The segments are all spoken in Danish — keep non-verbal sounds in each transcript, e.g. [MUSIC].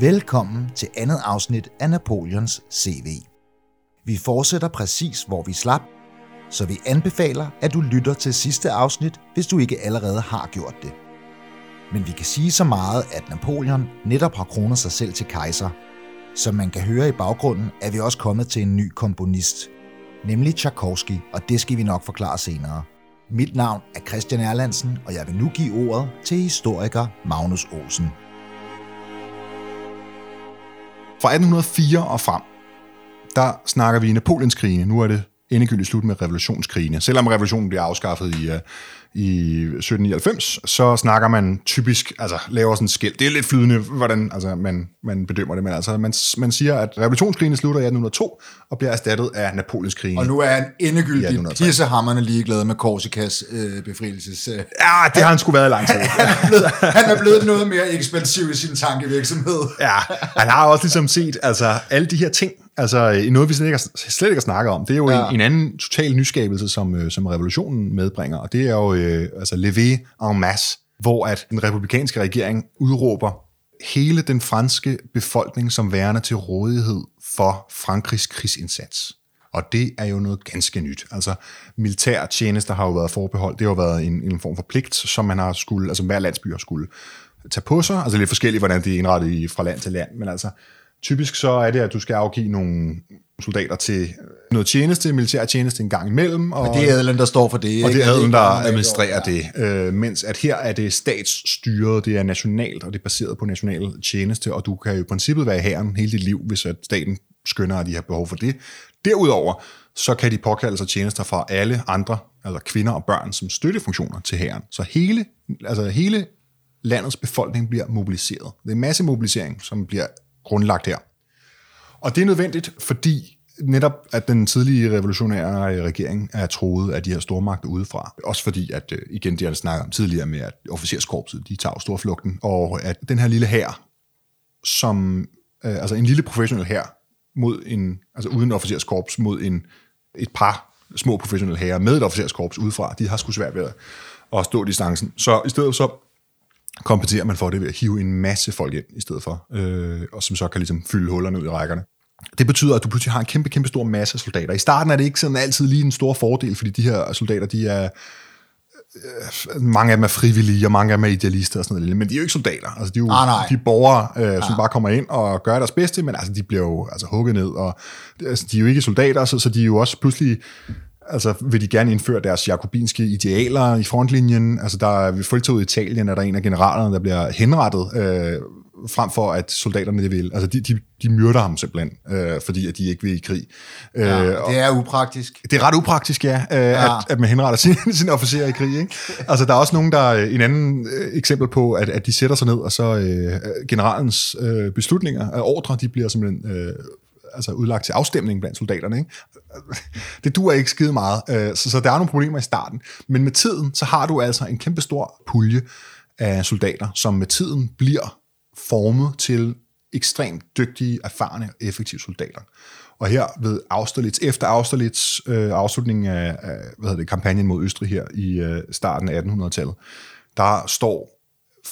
Velkommen til andet afsnit af Napoleons CV. Vi fortsætter præcis, hvor vi slap, så vi anbefaler, at du lytter til sidste afsnit, hvis du ikke allerede har gjort det. Men vi kan sige så meget, at Napoleon netop har kronet sig selv til kejser. Som man kan høre i baggrunden, er vi også kommet til en ny komponist, nemlig Tchaikovsky, og det skal vi nok forklare senere. Mit navn er Christian Erlandsen, og jeg vil nu give ordet til historiker Magnus Olsen. Fra 1804 og frem, der snakker vi Napoleonskrigene. Nu er det endegyldigt slut med revolutionskrigene. Selvom revolutionen bliver afskaffet i, uh, i 1799, så snakker man typisk, altså laver sådan en skæld. Det er lidt flydende, hvordan altså, man, man bedømmer det, men altså, man, man siger, at revolutionskrigene slutter i 1802 og bliver erstattet af Napoleonskrigene. Og nu er han endegyldigt pissehammerne ligeglad med Korsikas øh, befrielses... Øh. Ja, det har han sgu været i lang tid. [LAUGHS] han, er blevet, han er blevet noget mere ekspansiv i sin tankevirksomhed. ja, han har også ligesom set altså, alle de her ting, Altså, noget vi slet ikke, har, slet ikke har snakket om, det er jo ja. en, en anden total nyskabelse, som, øh, som revolutionen medbringer, og det er jo øh, altså levé en masse, hvor at den republikanske regering udråber hele den franske befolkning som værende til rådighed for Frankrigs krigsindsats. Og det er jo noget ganske nyt. Altså, militær tjeneste har jo været forbeholdt. Det har jo været en, en form for pligt, som man har skulle, altså hver landsby har skulle tage på sig. Altså lidt forskelligt, hvordan det er indrettet fra land til land, men altså Typisk så er det, at du skal afgive nogle soldater til noget tjeneste, militær tjeneste en gang imellem. Og, og det er adelen, der står for det. Og det er adelen, der administrerer det. Øh, mens at her er det statsstyret, det er nationalt, og det er baseret på national tjeneste, og du kan jo i princippet være i herren hele dit liv, hvis at staten skønner, at de har behov for det. Derudover, så kan de påkalde sig tjenester fra alle andre, altså kvinder og børn, som støttefunktioner til herren. Så hele, altså hele landets befolkning bliver mobiliseret. Det er masse mobilisering, som bliver grundlagt her. Og det er nødvendigt, fordi netop at den tidlige revolutionære øh, regering er troet af de her stormagter udefra. Også fordi, at øh, igen, det har snakket om tidligere med, at officerskorpset, de tager storflugten, og at den her lille hær, som, øh, altså en lille professionel hær, mod en, altså uden officerskorps, mod en, et par små professionelle herrer med et officerskorps udefra, de har sgu svært ved at stå distancen. Så i stedet så kompenserer man for det ved at hive en masse folk ind i stedet for, øh, og som så kan ligesom fylde hullerne ud i rækkerne. Det betyder, at du pludselig har en kæmpe, kæmpe stor masse soldater. I starten er det ikke sådan altid lige en stor fordel, fordi de her soldater, de er øh, mange af dem er frivillige, og mange af dem er idealister og sådan noget, men de er jo ikke soldater. Altså, de er jo ah, nej. de er borgere, øh, som ah. bare kommer ind og gør deres bedste, men altså, de bliver jo altså, hugget ned, og altså, de er jo ikke soldater, så, så de er jo også pludselig altså vil de gerne indføre deres jakobinske idealer i frontlinjen. Altså der er ved felttoget i Italien, er der en af generalerne, der bliver henrettet, øh, frem for at soldaterne det vil. Altså de, de, de myrder ham simpelthen, øh, fordi at de ikke vil i krig. Ja, øh, det er upraktisk. Det er ret upraktisk, ja, øh, ja. At, at man henretter sine, sin [LAUGHS] officerer i krig. Ikke? Altså der er også nogen, der en anden øh, eksempel på, at, at de sætter sig ned, og så øh, generalens øh, beslutninger, ordre, de bliver simpelthen øh, altså udlagt til afstemning blandt soldaterne. Ikke? Det duer ikke skide meget, øh, så, så der er nogle problemer i starten. Men med tiden, så har du altså en kæmpe stor pulje af soldater, som med tiden bliver formet til ekstremt dygtige, erfarne og effektive soldater. Og her ved Austerlitz, efter Austerlitz øh, afslutningen af, af hvad hedder det, kampagnen mod Østrig her i øh, starten af 1800-tallet, der står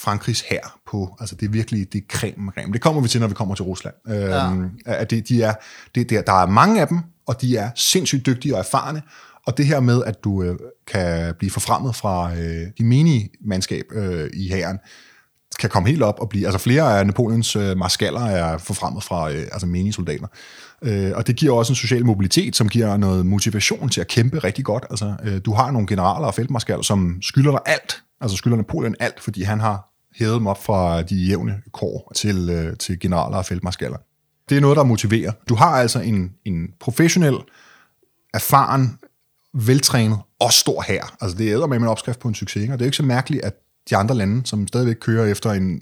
Frankrigs her på, altså det er virkelig, det er creme, creme. Det kommer vi til, når vi kommer til Rusland. Ja. Øhm, at det, de er, det, der, der er mange af dem, og de er sindssygt dygtige og erfarne, og det her med, at du øh, kan blive forfremmet fra øh, de menige mandskab øh, i hæren, kan komme helt op og blive, altså flere af Napoleons øh, marskaller er forfremmet fra øh, altså menige soldater. Øh, og det giver også en social mobilitet, som giver noget motivation til at kæmpe rigtig godt. Altså, øh, du har nogle generaler og feltmarskaller, som skylder dig alt, altså skylder Napoleon alt, fordi han har hævet dem op fra de jævne kår til, øh, til generaler og feltmarskaller. Det er noget, der motiverer. Du har altså en, en professionel, erfaren, veltrænet og stor her. Altså det er med en opskrift på en succes. Ikke? Og det er jo ikke så mærkeligt, at de andre lande, som stadigvæk kører efter en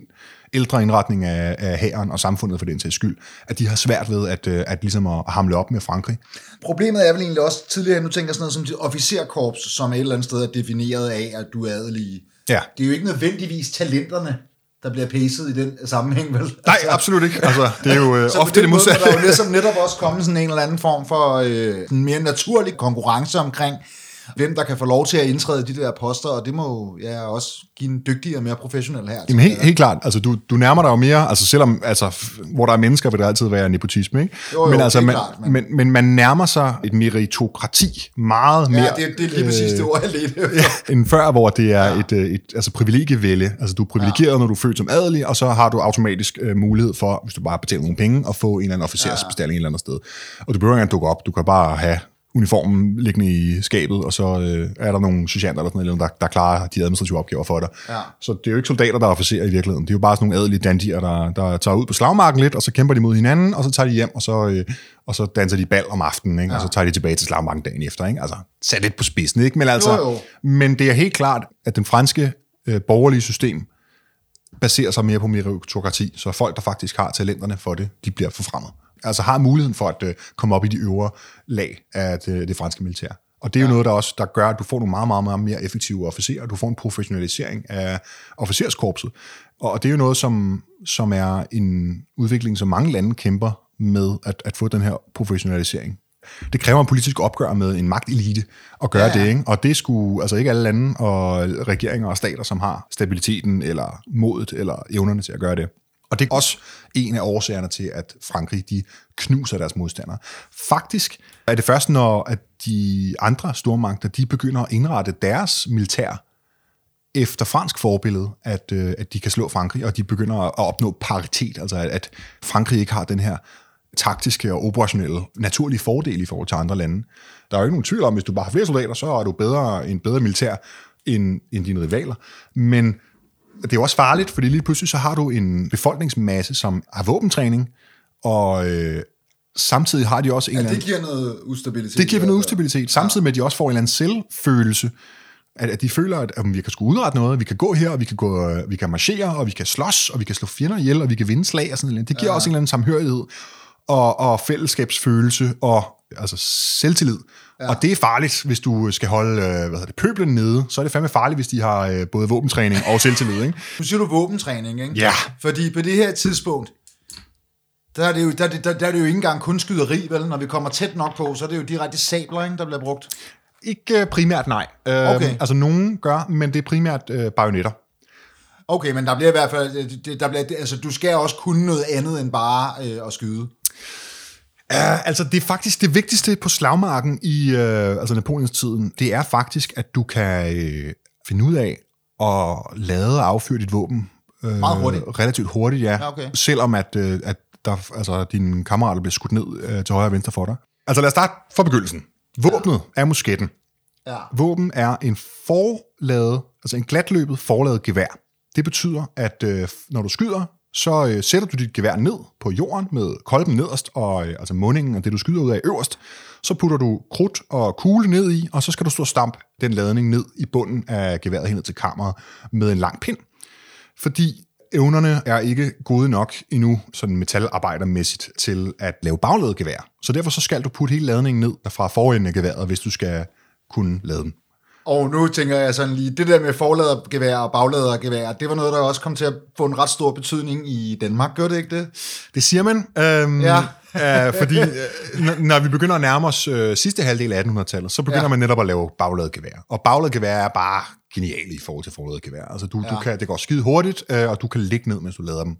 ældre indretning af, af hæren og samfundet for den sags skyld, at de har svært ved at, øh, at, ligesom at hamle op med Frankrig. Problemet er vel egentlig også tidligere, nu tænker sådan noget som officerkorps, som et eller andet sted er defineret af, at du er adelig. Ja. Det er jo ikke nødvendigvis talenterne, der bliver pacet i den sammenhæng, vel? Altså, Nej, absolut ikke. Altså, det er jo øh, [LAUGHS] ofte det modsatte. Der er jo netop, netop også kommet sådan en eller anden form for øh, en mere naturlig konkurrence omkring, hvem der kan få lov til at indtræde de der poster, og det må jo ja, også give en dygtigere og mere professionel her. Jamen helt, helt klart, altså du, du nærmer dig jo mere, altså selvom, altså, hvor der er mennesker, vil der altid være nepotisme, ikke? Jo, jo, men, altså, man, klart, men... men, men man nærmer sig et meritokrati meget mere... Ja, det, det er lige præcis øh, det ord, jeg ledte [LAUGHS] ja, end før, hvor det er ja. et, øh, et altså privilegievælde. Altså du er privilegeret, ja. når du er født som adelig, og så har du automatisk øh, mulighed for, hvis du bare betaler nogle penge, at få en eller anden officersbestilling ja. et eller andet sted. Og du behøver ikke engang dukke op. Du kan bare have uniformen liggende i skabet, og så øh, er der nogle sergeanter eller sådan noget, der, der klarer de administrative opgaver for dig. Ja. Så det er jo ikke soldater, der er officerer i virkeligheden. Det er jo bare sådan nogle adelige dandier, der, der tager ud på slagmarken lidt, og så kæmper de mod hinanden, og så tager de hjem, og så, øh, og så danser de bal om aftenen, ikke? Ja. og så tager de tilbage til slagmarken dagen efter. Ikke? Altså, sat lidt på spidsen, ikke? Men, altså, jo, jo. men det er helt klart, at den franske øh, borgerlige system baserer sig mere på meritokrati, så folk, der faktisk har talenterne for det, de bliver forfremmet altså har muligheden for at uh, komme op i de øvre lag af det, det franske militær. Og det er jo ja. noget, der også der gør, at du får nogle meget, meget, meget mere effektive officerer. Du får en professionalisering af officerskorpset. Og det er jo noget, som, som er en udvikling, som mange lande kæmper med at, at få den her professionalisering. Det kræver en politisk opgør med en magtelite at gøre ja, ja. det, ikke? og det skulle altså ikke alle lande og regeringer og stater, som har stabiliteten eller modet eller evnerne til at gøre det. Og det er også en af årsagerne til, at Frankrig de knuser deres modstandere. Faktisk er det først, når at de andre stormagter de begynder at indrette deres militær efter fransk forbillede, at, øh, at de kan slå Frankrig, og de begynder at opnå paritet, altså at, at Frankrig ikke har den her taktiske og operationelle naturlige fordel i forhold til andre lande. Der er jo ikke nogen tvivl om, hvis du bare har flere soldater, så er du bedre, en bedre militær end, end dine rivaler. Men det er jo også farligt, fordi lige pludselig så har du en befolkningsmasse, som har våbentræning, og øh, samtidig har de også en ja, det giver noget ustabilitet. Det giver noget ustabilitet, samtidig med, at de også får en eller anden selvfølelse, at, at de føler, at, at vi kan skulle udrette noget, vi kan gå her, og vi kan, gå, vi kan marchere, og vi kan slås, og vi kan slå fjender ihjel, og vi kan vinde slag og sådan noget. Det giver ja. også en eller anden samhørighed, og, og fællesskabsfølelse, og altså selvtillid. Ja. Og det er farligt, hvis du skal holde øh, hvad hedder det, pøblen nede. Så er det fandme farligt, hvis de har øh, både våbentræning og selvtillid. Ikke? [LAUGHS] Nu siger du våbentræning, ikke? Ja. Fordi på det her tidspunkt, der er det jo, der, der, der er det jo ikke engang kun skyderi, vel? Når vi kommer tæt nok på, så er det jo direkte sabler, ikke, der bliver brugt. Ikke øh, primært, nej. Øh, okay. Altså, nogen gør, men det er primært øh, bajonetter. Okay, men der bliver i hvert fald, der bliver, altså, du skal også kunne noget andet end bare øh, at skyde. Uh, altså, det er faktisk det vigtigste på slagmarken i uh, altså Napoleons tiden, det er faktisk, at du kan uh, finde ud af at lade og affyre dit våben. Uh, Meget hurtigt. Relativt hurtigt, ja. ja okay. Selvom at, uh, at der, altså, dine kammerater bliver skudt ned uh, til højre og venstre for dig. Altså lad os starte fra begyndelsen. Våbnet ja. er musketten. Ja. Våben er en forladet, altså en glatløbet forladet gevær. Det betyder, at uh, når du skyder, så øh, sætter du dit gevær ned på jorden med kolben nederst, og øh, altså mundingen og det, du skyder ud af øverst. Så putter du krudt og kugle ned i, og så skal du stå og stampe den ladning ned i bunden af geværet hen til kammeret med en lang pind. Fordi evnerne er ikke gode nok endnu, sådan metalarbejdermæssigt, til at lave bagladet gevær. Så derfor så skal du putte hele ladningen ned fra forenden af geværet, hvis du skal kunne lade den. Og nu tænker jeg sådan lige, det der med forladergevær og bagladergevær, det var noget, der også kom til at få en ret stor betydning i Danmark, gør det ikke det? Det siger man. Øhm, ja. øh, fordi øh, når vi begynder at nærme os øh, sidste halvdel af 1800-tallet, så begynder ja. man netop at lave bagladergevær. Og bagladergevær er bare genial i forhold til forladergevær. Altså du, ja. du kan, det går skide hurtigt, øh, og du kan ligge ned, mens du lader dem.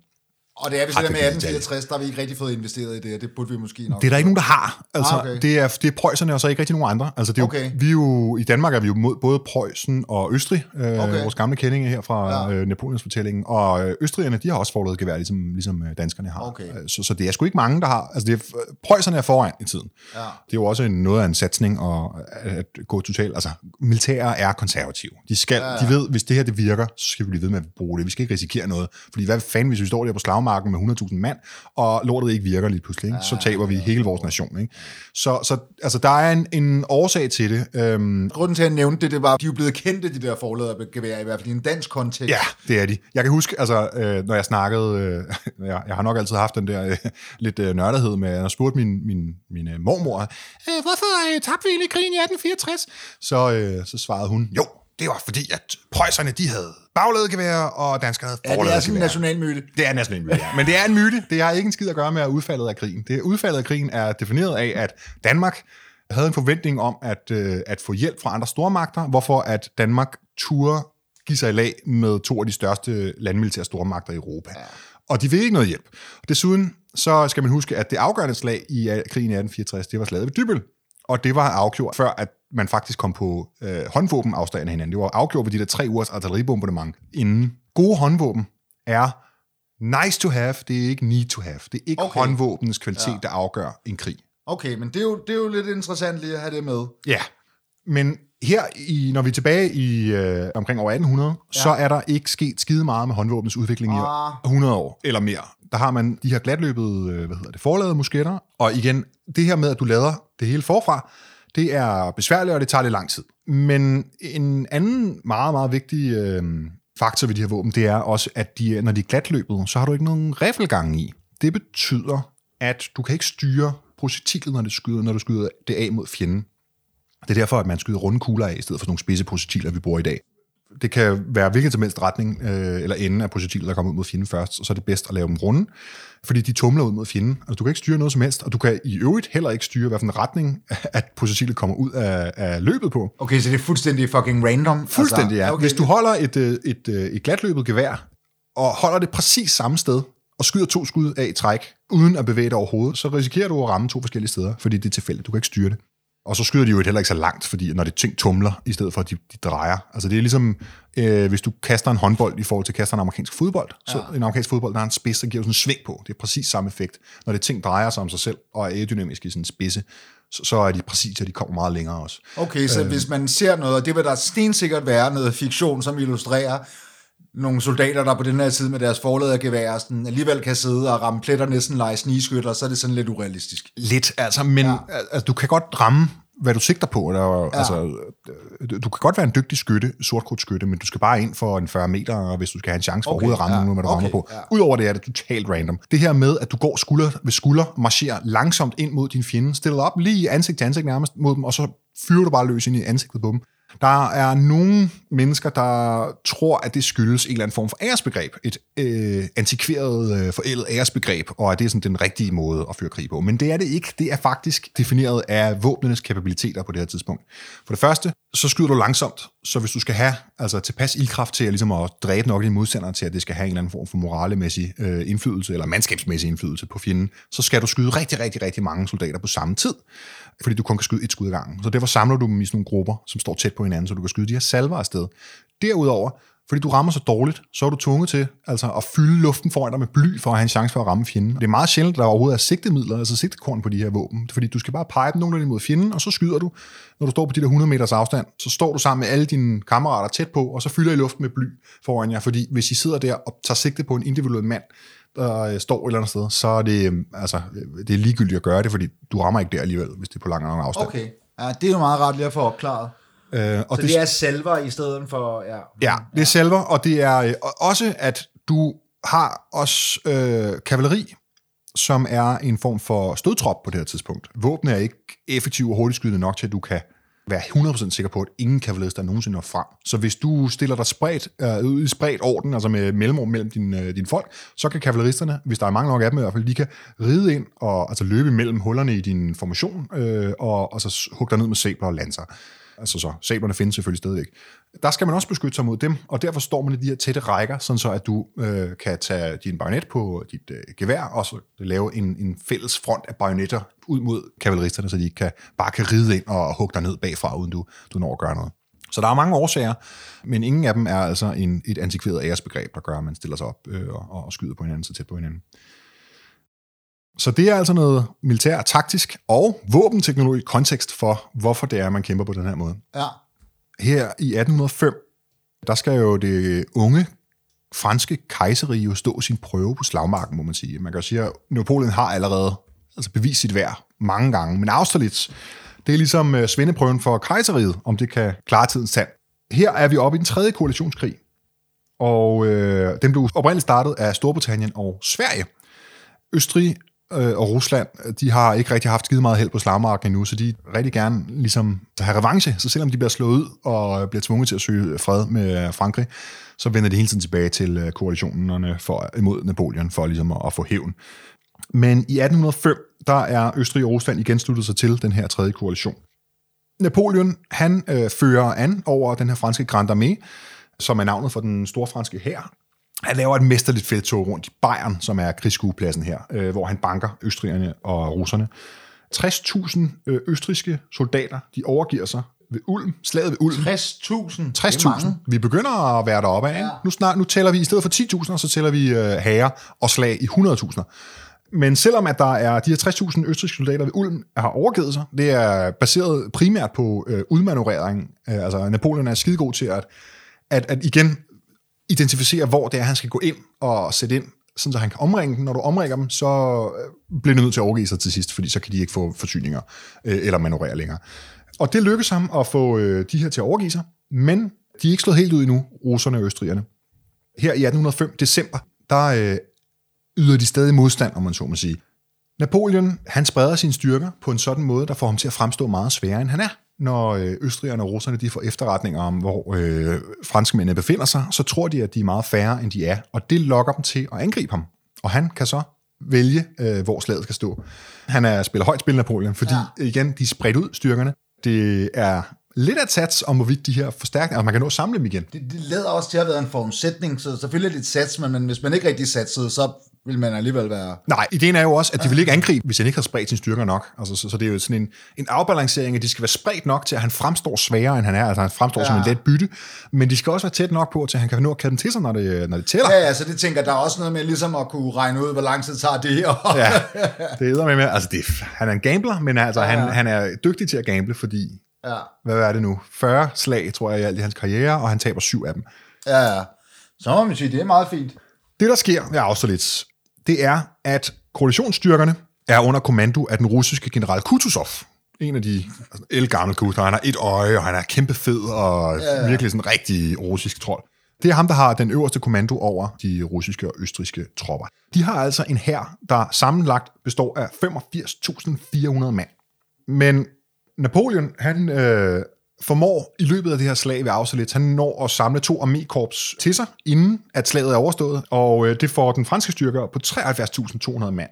Og det er vi så med 1864, der har vi ikke rigtig fået investeret i det, og det burde vi måske nok. Det er der ikke nogen, der har. Altså, ah, okay. det, er, det er Preusserne, og så ikke rigtig nogen andre. Altså, det er okay. jo, vi er jo, I Danmark er vi jo mod både Preussen og Østrig, øh, okay. vores gamle kendinge her fra ja. øh, Napoleons fortælling. Og øh, østrigerne, de har også forladet gevær, ligesom, ligesom øh, danskerne har. Okay. Så, så det er sgu ikke mange, der har. Altså, det er, Preusserne er foran i tiden. Ja. Det er jo også en, noget af en satsning og at gå totalt. Altså, militære er konservative. De, skal, ja, ja. de ved, hvis det her det virker, så skal vi blive ved med at bruge det. Vi skal ikke risikere noget. Fordi hvad fanden, hvis vi står der på slagmarken med 100.000 mand, og lortet ikke virker lige pludselig, ikke? så taber vi hele vores nation. Ikke? Så, så altså, der er en, en årsag til det. Øhm, Grunden til, at jeg nævnte det, det var, at de er blevet kendte, de der forladergeværer, i hvert fald i en dansk kontekst. Ja, det er de. Jeg kan huske, altså, øh, når jeg snakkede, øh, [LAUGHS] jeg, jeg har nok altid haft den der øh, lidt øh, nørdighed med, at spurgte min, min, min øh, mormor, øh, hvorfor øh, tabte vi egentlig krigen i 1864? Så, øh, så svarede hun, jo, det var fordi, at preusserne, de havde bagladegevær, og danskerne havde Ja, det er sådan en nationalmyte. Det er en nationalmyte, ja. Men det er en myte. Det har ikke en skid at gøre med udfaldet af krigen. Det udfaldet af krigen er defineret af, at Danmark havde en forventning om at, øh, at få hjælp fra andre stormagter, hvorfor at Danmark turde give sig i lag med to af de største landmilitære stormagter i Europa. Ja. Og de fik ikke noget hjælp. Desuden så skal man huske, at det afgørende slag i krigen i 1864, det var slaget ved Dybel. Og det var afgjort før, at man faktisk kom på øh, håndvåbenafstand af hinanden. Det var afgjort ved de der tre ugers artilleribombardement inden. Gode håndvåben er nice to have, det er ikke need to have. Det er ikke okay. håndvåbens kvalitet, ja. der afgør en krig. Okay, men det er, jo, det er jo lidt interessant lige at have det med. Ja, men her, i, når vi er tilbage i øh, omkring år 1800, ja. så er der ikke sket skide meget med håndvåbens udvikling ah. i 100 år eller mere. Der har man de her glatløbede, øh, hvad hedder det, forladede musketter, og igen, det her med, at du lader det hele forfra, det er besværligt, og det tager lidt lang tid. Men en anden meget, meget vigtig øh, faktor ved de her våben, det er også, at de, når de er glatløbet, så har du ikke nogen riffelgang i. Det betyder, at du kan ikke styre projektilet, når, det skyder, når du skyder det af mod fjenden. Det er derfor, at man skyder runde kugler af, i stedet for nogle spidse projektiler, vi bruger i dag. Det kan være hvilken som helst retning øh, eller ende af projektiler, der kommer ud mod fjenden først, og så er det bedst at lave dem runde, fordi de tumler ud mod fjenden. Altså, du kan ikke styre noget som helst, og du kan i øvrigt heller ikke styre, hvilken retning, [LAUGHS] at projektilet kommer ud af, af løbet på. Okay, så det er fuldstændig fucking random? Fuldstændig, altså, ja. Okay. Hvis du holder et, øh, et, et, øh, et glatløbet gevær, og holder det præcis samme sted, og skyder to skud af i træk, uden at bevæge dig overhovedet, så risikerer du at ramme to forskellige steder, fordi det er tilfældigt. Du kan ikke styre det. Og så skyder de jo heller ikke så langt, fordi når det ting tumler, i stedet for at de, de drejer. Altså det er ligesom, øh, hvis du kaster en håndbold i forhold til at kaste en amerikansk fodbold. Ja. Så en amerikansk fodbold, der har en spids, der giver sådan en sving på. Det er præcis samme effekt. Når det ting drejer sig om sig selv, og er aerodynamisk i sådan en spidse, så, så er de præcis, og de kommer meget længere også. Okay, så øh, hvis man ser noget, og det vil der stensikkert være noget fiktion, som illustrerer, nogle soldater, der på den her tid med deres forladergevær sådan, alligevel kan sidde og ramme pletter næsten lege snigeskytter, så er det sådan lidt urealistisk. Lidt, altså, men ja. altså, du kan godt ramme hvad du sigter på. Der, ja. altså, du kan godt være en dygtig skytte, sortkortskytte, men du skal bare ind for en 40 meter, hvis du skal have en chance for okay, at ramme ja, nogen, hvad du okay, rammer på. Ja. Udover det er det totalt random. Det her med, at du går skulder ved skulder, marcherer langsomt ind mod din fjende, stiller op lige ansigt til ansigt nærmest mod dem, og så fyrer du bare løs ind i ansigtet på dem. Der er nogle mennesker, der tror, at det skyldes en eller anden form for æresbegreb. Et øh, antikveret, øh, forældet æresbegreb, og at det er sådan den rigtige måde at føre krig på. Men det er det ikke. Det er faktisk defineret af våbnenes kapabiliteter på det her tidspunkt. For det første, så skyder du langsomt, så hvis du skal have altså, tilpas ildkraft til at, ligesom at dræbe nok dine modstandere til, at det skal have en eller anden form for moralemæssig øh, indflydelse, eller mandskabsmæssig indflydelse på fjenden, så skal du skyde rigtig, rigtig, rigtig mange soldater på samme tid fordi du kun kan skyde et skud ad gangen. Så derfor samler du dem i sådan nogle grupper, som står tæt på hinanden, så du kan skyde de her salver afsted. Derudover, fordi du rammer så dårligt, så er du tvunget til altså, at fylde luften foran dig med bly, for at have en chance for at ramme fjenden. Det er meget sjældent, at der overhovedet er sigtemidler, altså sigtekorn på de her våben, fordi du skal bare pege dem nogenlunde mod fjenden, og så skyder du. Når du står på de der 100 meters afstand, så står du sammen med alle dine kammerater tæt på, og så fylder I luften med bly foran jer, fordi hvis I sidder der og tager sigte på en individuel mand, der øh, står et eller andet sted, så er det, øh, altså, øh, det er ligegyldigt at gøre det, fordi du rammer ikke der alligevel, hvis det er på lang, lang afstand. Okay, ja, det er jo meget ret lige at få opklaret. Øh, og så det, det er salver i stedet for... Ja, ja det er salver, og det er øh, også, at du har også øh, kavaleri, som er en form for stødtrop på det her tidspunkt. Våben er ikke effektiv og hurtigt skydende nok til, at du kan være 100% sikker på, at ingen kavalerister nogensinde når frem. Så hvis du stiller dig spredt, øh, ud i spredt orden, altså med mellemrum mellem dine, øh, dine folk, så kan kavaleristerne, hvis der er mange nok af dem i hvert fald, de kan ride ind og altså løbe mellem hullerne i din formation, øh, og, og så hugge dig ned med sabler og lanser. Altså så, sablerne findes selvfølgelig stadigvæk. Der skal man også beskytte sig mod dem, og derfor står man i de her tætte rækker, sådan så at du øh, kan tage din bajonet på dit øh, gevær, og så lave en, en fælles front af bajonetter ud mod kavaleristerne, så de kan, bare kan ride ind og hugge dig ned bagfra, uden du, du når at gøre noget. Så der er mange årsager, men ingen af dem er altså en, et antikveret æresbegreb, der gør, at man stiller sig op øh, og, og skyder på hinanden så tæt på hinanden. Så det er altså noget militær taktisk og våbenteknologi kontekst for, hvorfor det er, man kæmper på den her måde. Ja. Her i 1805, der skal jo det unge franske kejserige jo stå sin prøve på slagmarken, må man sige. Man kan jo sige, at Napoleon har allerede altså bevist sit værd mange gange, men Austerlitz, det er ligesom uh, svendeprøven for kejseriet, om det kan klare tidens tand. Her er vi oppe i den tredje koalitionskrig, og øh, den blev oprindeligt startet af Storbritannien og Sverige. Østrig øh, og Rusland, de har ikke rigtig haft skide meget held på slagmarken endnu, så de rigtig gerne ligesom have revanche. Så selvom de bliver slået ud og bliver tvunget til at søge fred med Frankrig, så vender de hele tiden tilbage til øh, koalitionerne for, imod Napoleon for ligesom at, at få hævn. Men i 1805, der er Østrig og Rusland igen sluttet sig til den her tredje koalition. Napoleon, han øh, fører an over den her franske Grande Armée, som er navnet for den store franske hær. Han laver et mesterligt feltog rundt i Bayern, som er krigsskuepladsen her, øh, hvor han banker østrigerne og russerne. 60.000 øh, østriske soldater, de overgiver sig ved Ulm, slaget ved Ulm. 60.000? 60.000. Vi begynder at være deroppe af. Ja. Nu, snart, nu tæller vi, i stedet for 10.000, så tæller vi øh, herrer og slag i 100.000. Men selvom at der er de her 60.000 østrigske soldater ved Ulm har overgivet sig, det er baseret primært på øh, udmanøvrering. Øh, altså Napoleon er skidegod til at, at, at igen identificere, hvor det er, han skal gå ind og sætte ind, sådan så han kan omringe dem. Når du omringer dem, så øh, bliver du nødt til at overgive sig til sidst, fordi så kan de ikke få forsyninger øh, eller manøvrere længere. Og det lykkedes ham at få øh, de her til at overgive sig, men de er ikke slået helt ud endnu, russerne og østrigerne. Her i 1805 december, der øh, yder de stadig modstand, om man så må sige. Napoleon, han spreder sine styrker på en sådan måde, der får ham til at fremstå meget sværere, end han er. Når øh, østrigerne og russerne de får efterretninger om, hvor øh, franskmændene befinder sig, så tror de, at de er meget færre, end de er, og det lokker dem til at angribe ham. Og han kan så vælge, øh, hvor slaget skal stå. Han er spiller højt spil Napoleon, fordi ja. igen, de er spredt ud, styrkerne. Det er lidt at sats om, hvorvidt de her forstærkninger, altså man kan nå at samle dem igen. Det, det leder også til at være en forudsætning, så selvfølgelig er det et sats, men, men hvis man ikke rigtig satsede, så vil man alligevel være... Nej, ideen er jo også, at de vil ikke angribe, hvis han ikke har spredt sine styrker nok. Altså, så, så det er jo sådan en, en afbalancering, at de skal være spredt nok til, at han fremstår sværere, end han er. Altså han fremstår ja. som en let bytte. Men de skal også være tæt nok på, til at han kan nå at kalde dem til sig, når det, når det tæller. Ja, ja, så det tænker der er også noget med ligesom at kunne regne ud, hvor lang tid tager det her. [LAUGHS] ja, det er med med. Altså, det, han er en gambler, men altså, ja, ja. Han, han er dygtig til at gamble, fordi... Ja. Hvad er det nu? 40 slag, tror jeg, i alt i hans karriere, og han taber syv af dem. Ja, ja. Så må man sige, det er meget fint. Det, der sker ved Austerlitz, det er, at koalitionsstyrkerne er under kommando af den russiske general Kutuzov. En af de altså, elgamle kutter. Han har et øje, og han er kæmpe fed og ja, ja. virkelig sådan en rigtig russisk trold. Det er ham, der har den øverste kommando over de russiske og østriske tropper. De har altså en hær, der sammenlagt består af 85.400 mand. Men Napoleon, han øh, formår i løbet af det her slag ved Austerlitz, han når at samle to armékorps til sig, inden at slaget er overstået, og øh, det får den franske styrker på 73.200 mand.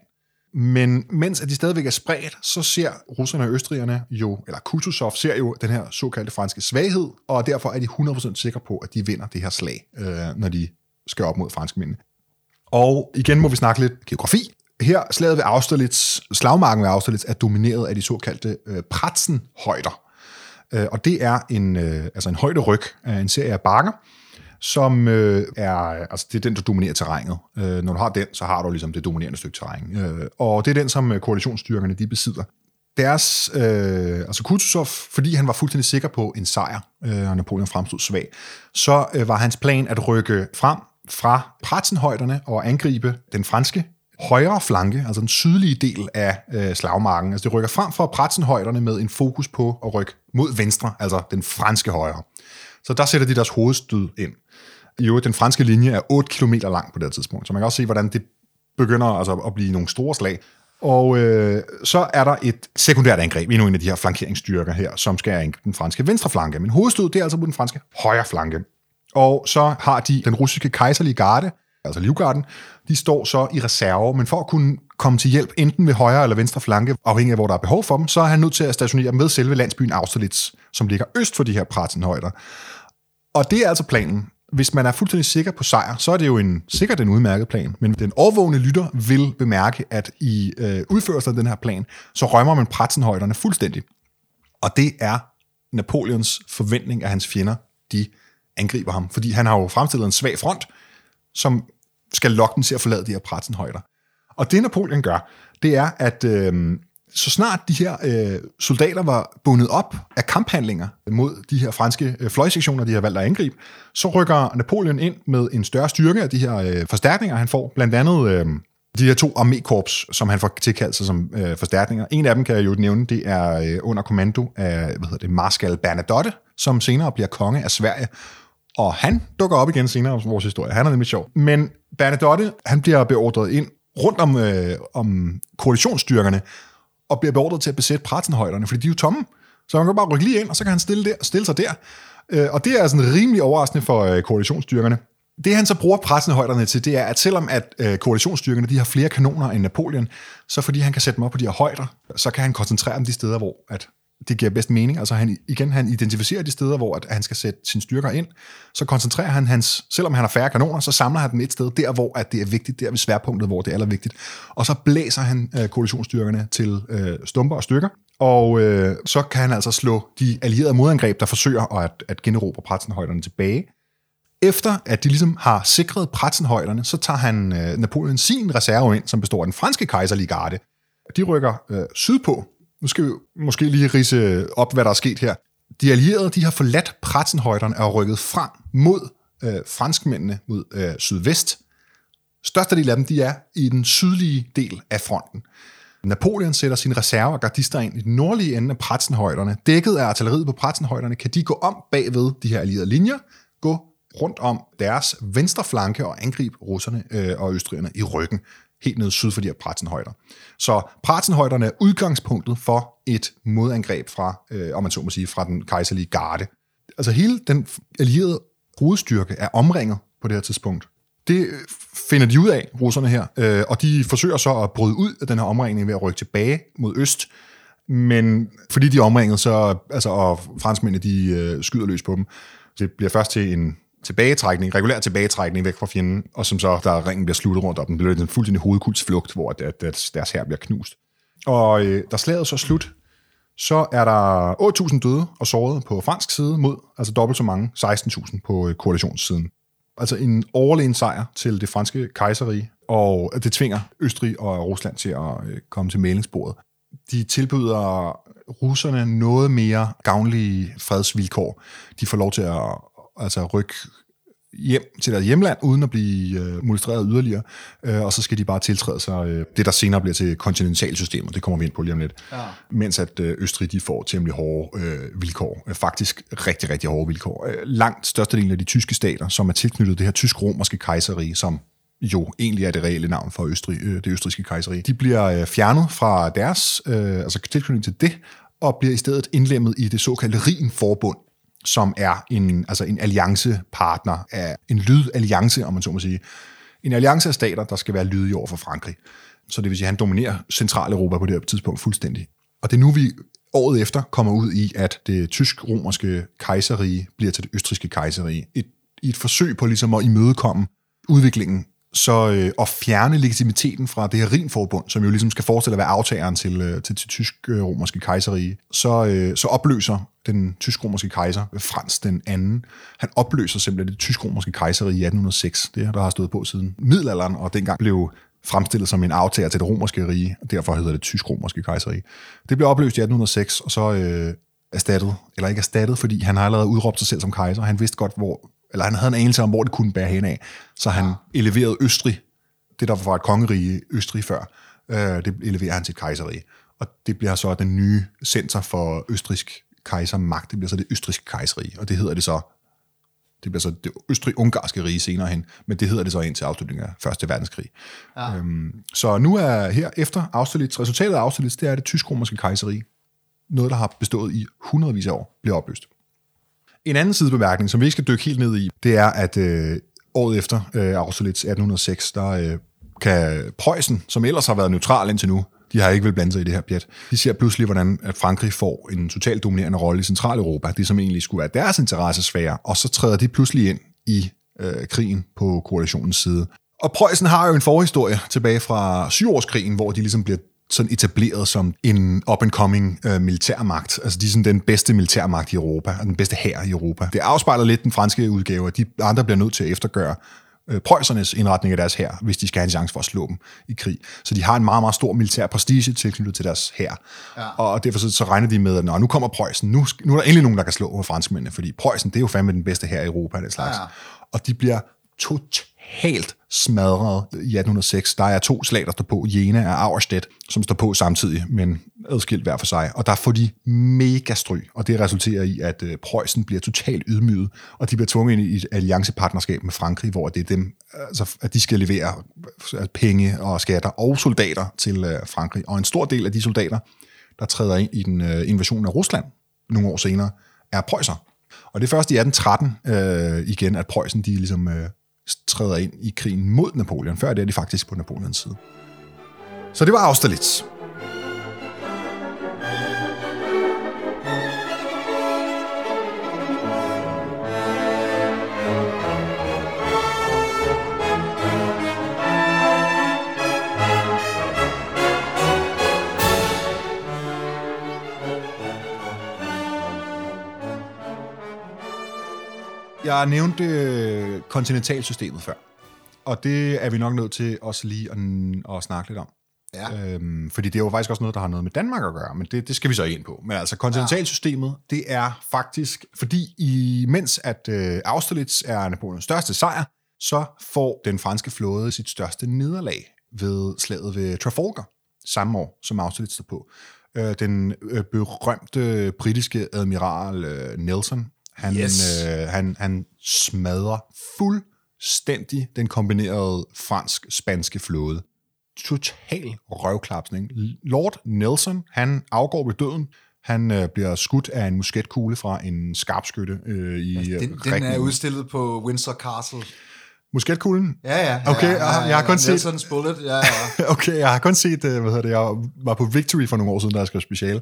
Men mens at de stadigvæk er spredt, så ser russerne og østrigerne jo, eller Kutuzov ser jo den her såkaldte franske svaghed, og derfor er de 100% sikre på, at de vinder det her slag, øh, når de skal op mod franskmændene. Og igen må vi snakke lidt geografi. Her slaget ved Austerlitz, slagmarken ved Austerlitz, er domineret af de såkaldte øh, Pratzenhøjder. Øh, og det er en, øh, altså en højde ryg af en serie af bakker, som øh, er, altså det er den, der dominerer terrænet. Øh, når du har den, så har du ligesom det dominerende stykke terræn. Øh, og det er den, som øh, koalitionsstyrkerne de besidder. Deres, øh, altså Kutuzov, fordi han var fuldstændig sikker på en sejr, øh, og Napoleon fremstod svag, så øh, var hans plan at rykke frem fra Pratsenhøjderne og angribe den franske højre flanke, altså den sydlige del af øh, slagmarken. Altså det rykker frem fra Pratzenhøjderne med en fokus på at rykke mod venstre, altså den franske højre. Så der sætter de deres hovedstød ind. I øvrigt, den franske linje er 8 km lang på det tidspunkt, så man kan også se, hvordan det begynder altså, at blive nogle store slag. Og øh, så er der et sekundært angreb endnu en af de her flankeringsstyrker her, som skal angribe den franske venstre flanke. Men hovedstød, det er altså på den franske højre flanke. Og så har de den russiske kejserlige garde, altså livgarden, de står så i reserve, men for at kunne komme til hjælp enten ved højre eller venstre flanke, afhængig af hvor der er behov for dem, så er han nødt til at stationere dem ved selve landsbyen Austerlitz, som ligger øst for de her Pratzenhøjder. Og det er altså planen. Hvis man er fuldstændig sikker på sejr, så er det jo en, sikkert en udmærket plan. Men den overvågne lytter vil bemærke, at i øh, udførelsen af den her plan, så rømmer man Pratzenhøjderne fuldstændig. Og det er Napoleons forventning, at hans fjender, de angriber ham. Fordi han har jo fremstillet en svag front, som skal lokke den til at forlade de her Pratzenhøjder. Og det Napoleon gør, det er, at øh, så snart de her øh, soldater var bundet op af kamphandlinger mod de her franske øh, fløjsektioner, de har valgt at angribe, så rykker Napoleon ind med en større styrke af de her øh, forstærkninger, han får. Blandt andet øh, de her to armékorps, som han får tilkaldt sig som øh, forstærkninger. En af dem kan jeg jo nævne, det er øh, under kommando af hvad hedder det, Marskal Bernadotte, som senere bliver konge af Sverige. Og han dukker op igen senere i vores historie. Han er nemlig sjov. Men Bernadotte, han bliver beordret ind rundt om, øh, om koalitionsstyrkerne, og bliver beordret til at besætte Pratzenhøjderne, fordi de er jo tomme. Så man kan bare rykke lige ind, og så kan han stille, der, stille sig der. Øh, og det er sådan rimelig overraskende for øh, koalitionsstyrkerne. Det han så bruger pressenhøjderne til, det er, at selvom at øh, koalitionsstyrkerne de har flere kanoner end Napoleon, så fordi han kan sætte dem op på de her højder, så kan han koncentrere dem de steder, hvor at det giver bedst mening. Altså han, igen, han identificerer de steder, hvor at han skal sætte sine styrker ind. Så koncentrerer han hans, selvom han har færre kanoner, så samler han dem et sted, der hvor at det er vigtigt, der ved sværpunktet, hvor det er allervigtigt. Og så blæser han øh, koalitionsstyrkerne til øh, stumper og stykker, og øh, så kan han altså slå de allierede modangreb, der forsøger at, at generobre Pratsenhøjderne tilbage. Efter at de ligesom har sikret Pratsenhøjderne, så tager han øh, Napoleon sin reserve ind, som består af den franske kejserlige garde. De rykker øh, sydpå nu skal vi måske lige rise op, hvad der er sket her. De allierede de har forladt Pratsenhøjderne og rykket frem mod øh, franskmændene mod øh, sydvest. Størstedelen af dem de er i den sydlige del af fronten. Napoleon sætter sine reserver og gardister ind i den nordlige ende af Pratsenhøjderne. Dækket af artilleriet på Pratsenhøjderne kan de gå om bagved de her allierede linjer, gå rundt om deres venstre flanke og angribe russerne øh, og østrigerne i ryggen helt ned syd for de her Pratsenhøjder. Så Pratsenhøjderne er udgangspunktet for et modangreb fra, øh, om man så må sige, fra den kejserlige garde. Altså hele den allierede hovedstyrke er omringet på det her tidspunkt. Det øh, finder de ud af, russerne her, øh, og de forsøger så at bryde ud af den her omringning ved at rykke tilbage mod øst, men fordi de er omringet, så, altså, og franskmændene de øh, skyder løs på dem, det bliver først til en tilbagetrækning, regulær tilbagetrækning væk fra fjenden, og som så, der ringen bliver sluttet rundt om den, bliver det en fuldstændig hovedkultsflugt, hvor at, deres her bliver knust. Og øh, da slaget så slut, så er der 8.000 døde og sårede på fransk side mod, altså dobbelt så mange, 16.000 på øh, koalitionssiden. Altså en overlegen sejr til det franske kejserige, og det tvinger Østrig og Rusland til at øh, komme til mælingsbordet. De tilbyder russerne noget mere gavnlige fredsvilkår. De får lov til at altså rykke hjem til deres hjemland, uden at blive øh, molestreret yderligere, øh, og så skal de bare tiltræde sig øh, det, der senere bliver til kontinentalsystemet, det kommer vi ind på lige om lidt, ja. mens at øh, Østrig de får temmelig hårde øh, vilkår, øh, faktisk rigtig, rigtig hårde vilkår. Øh, langt størstedelen af de tyske stater, som er tilknyttet det her tysk-romerske kejserige, som jo egentlig er det reelle navn for Østrig, øh, det østriske kejserige, de bliver øh, fjernet fra deres, øh, altså tilknytning til det, og bliver i stedet indlemmet i det såkaldte Rhin-forbund, som er en, altså en alliancepartner, af en lydalliance, om man så må sige. En alliance af stater, der skal være lydige over for Frankrig. Så det vil sige, at han dominerer Centraleuropa på det her tidspunkt fuldstændig. Og det er nu, vi året efter kommer ud i, at det tysk-romerske kejserige bliver til det østriske kejserige. Et, I et forsøg på ligesom at imødekomme udviklingen så øh, at fjerne legitimiteten fra det her Rimforbund, som jo ligesom skal forestille at være aftageren til, øh, til, til tysk-romerske kejserige, så, øh, så opløser den tysk-romerske kejser, Frans den anden, han opløser simpelthen det tysk-romerske kejserige i 1806. Det der har stået på siden middelalderen, og dengang blev fremstillet som en aftager til det romerske rige, og derfor hedder det tysk-romerske kejserige. Det blev opløst i 1806, og så øh, erstattet, eller ikke erstattet, fordi han har allerede udråbt sig selv som kejser. Han vidste godt, hvor eller han havde en anelse om, hvor det kunne bære hen af. Så han ja. eleverede Østrig, det der var et kongerige Østrig før, øh, det eleverer han til kejserige. Og det bliver så den nye center for østrisk kejsermagt. Det bliver så det østriske kejserige, og det hedder det så det bliver så det østrig-ungarske rige senere hen, men det hedder det så indtil afslutningen af Første Verdenskrig. Ja. Øhm, så nu er her efter Austerlitz, resultatet af Austerlitz, det er det tysk-romerske kejserige. Noget, der har bestået i hundredvis af år, bliver opløst. En anden sidebemærkning, som vi ikke skal dykke helt ned i, det er, at øh, året efter øh, Austerlitz 1806, der øh, kan Preussen, som ellers har været neutral indtil nu, de har ikke vil blande sig i det her pjat. De ser pludselig, hvordan at Frankrig får en totalt dominerende rolle i Centraleuropa, det som egentlig skulle være deres interessesfære, og så træder de pludselig ind i øh, krigen på koalitionens side. Og Preussen har jo en forhistorie tilbage fra syvårskrigen, hvor de ligesom bliver sådan etableret som en up-and-coming øh, militærmagt. Altså de er sådan den bedste militærmagt i Europa, og den bedste hær i Europa. Det afspejler lidt den franske udgave, at de andre bliver nødt til at eftergøre øh, Preussernes indretning af deres hær, hvis de skal have en chance for at slå dem i krig. Så de har en meget, meget stor militær prestige tilknyttet til deres hær. Ja. Og derfor så, så regner de med, at nu kommer Preussen, nu, nu er der endelig nogen, der kan slå med franskmændene, fordi Preussen, det er jo fandme den bedste her i Europa, det slags. Ja. Og de bliver totalt smadret i 1806. Der er to slag, der står på. Jena og Auerstedt, som står på samtidig, men adskilt hver for sig. Og der får de mega stryg, og det resulterer i, at øh, Preussen bliver totalt ydmyget, og de bliver tvunget ind i et alliancepartnerskab med Frankrig, hvor det er dem, altså, at de skal levere øh, penge og skatter og soldater til øh, Frankrig. Og en stor del af de soldater, der træder ind i den invasion af Rusland nogle år senere, er Preusser. Og det er først i 1813 øh, igen, at Preussen de ligesom, øh, træder ind i krigen mod Napoleon. Før det er de faktisk på Napoleons side. Så det var Austerlitz. Jeg nævnte øh, kontinentalsystemet før, og det er vi nok nødt til også lige at, at snakke lidt om. Ja. Øhm, fordi det er jo faktisk også noget, der har noget med Danmark at gøre, men det, det skal vi så ind på. Men altså, kontinentalsystemet, ja. det er faktisk, fordi i, mens at øh, Austerlitz er Napoleons største sejr, så får den franske flåde sit største nederlag ved slaget ved Trafalgar, samme år, som Austerlitz står på. Øh, den øh, berømte britiske admiral øh, Nelson, han, yes. øh, han, han smadrer fuldstændig den kombinerede fransk-spanske flåde. Total røvklapsning. Lord Nelson, han afgår ved døden. Han øh, bliver skudt af en musketkugle fra en skarpskytte øh, i ja, den, den er udstillet på Windsor Castle. Musketkuglen? Ja, ja. Okay, ja, ja, ja, jeg har kun set... Nelson's Bullet, ja, ja. [LAUGHS] okay, jeg har kun set, øh, hvad hedder det, jeg var på Victory for nogle år siden, da jeg skrev speciale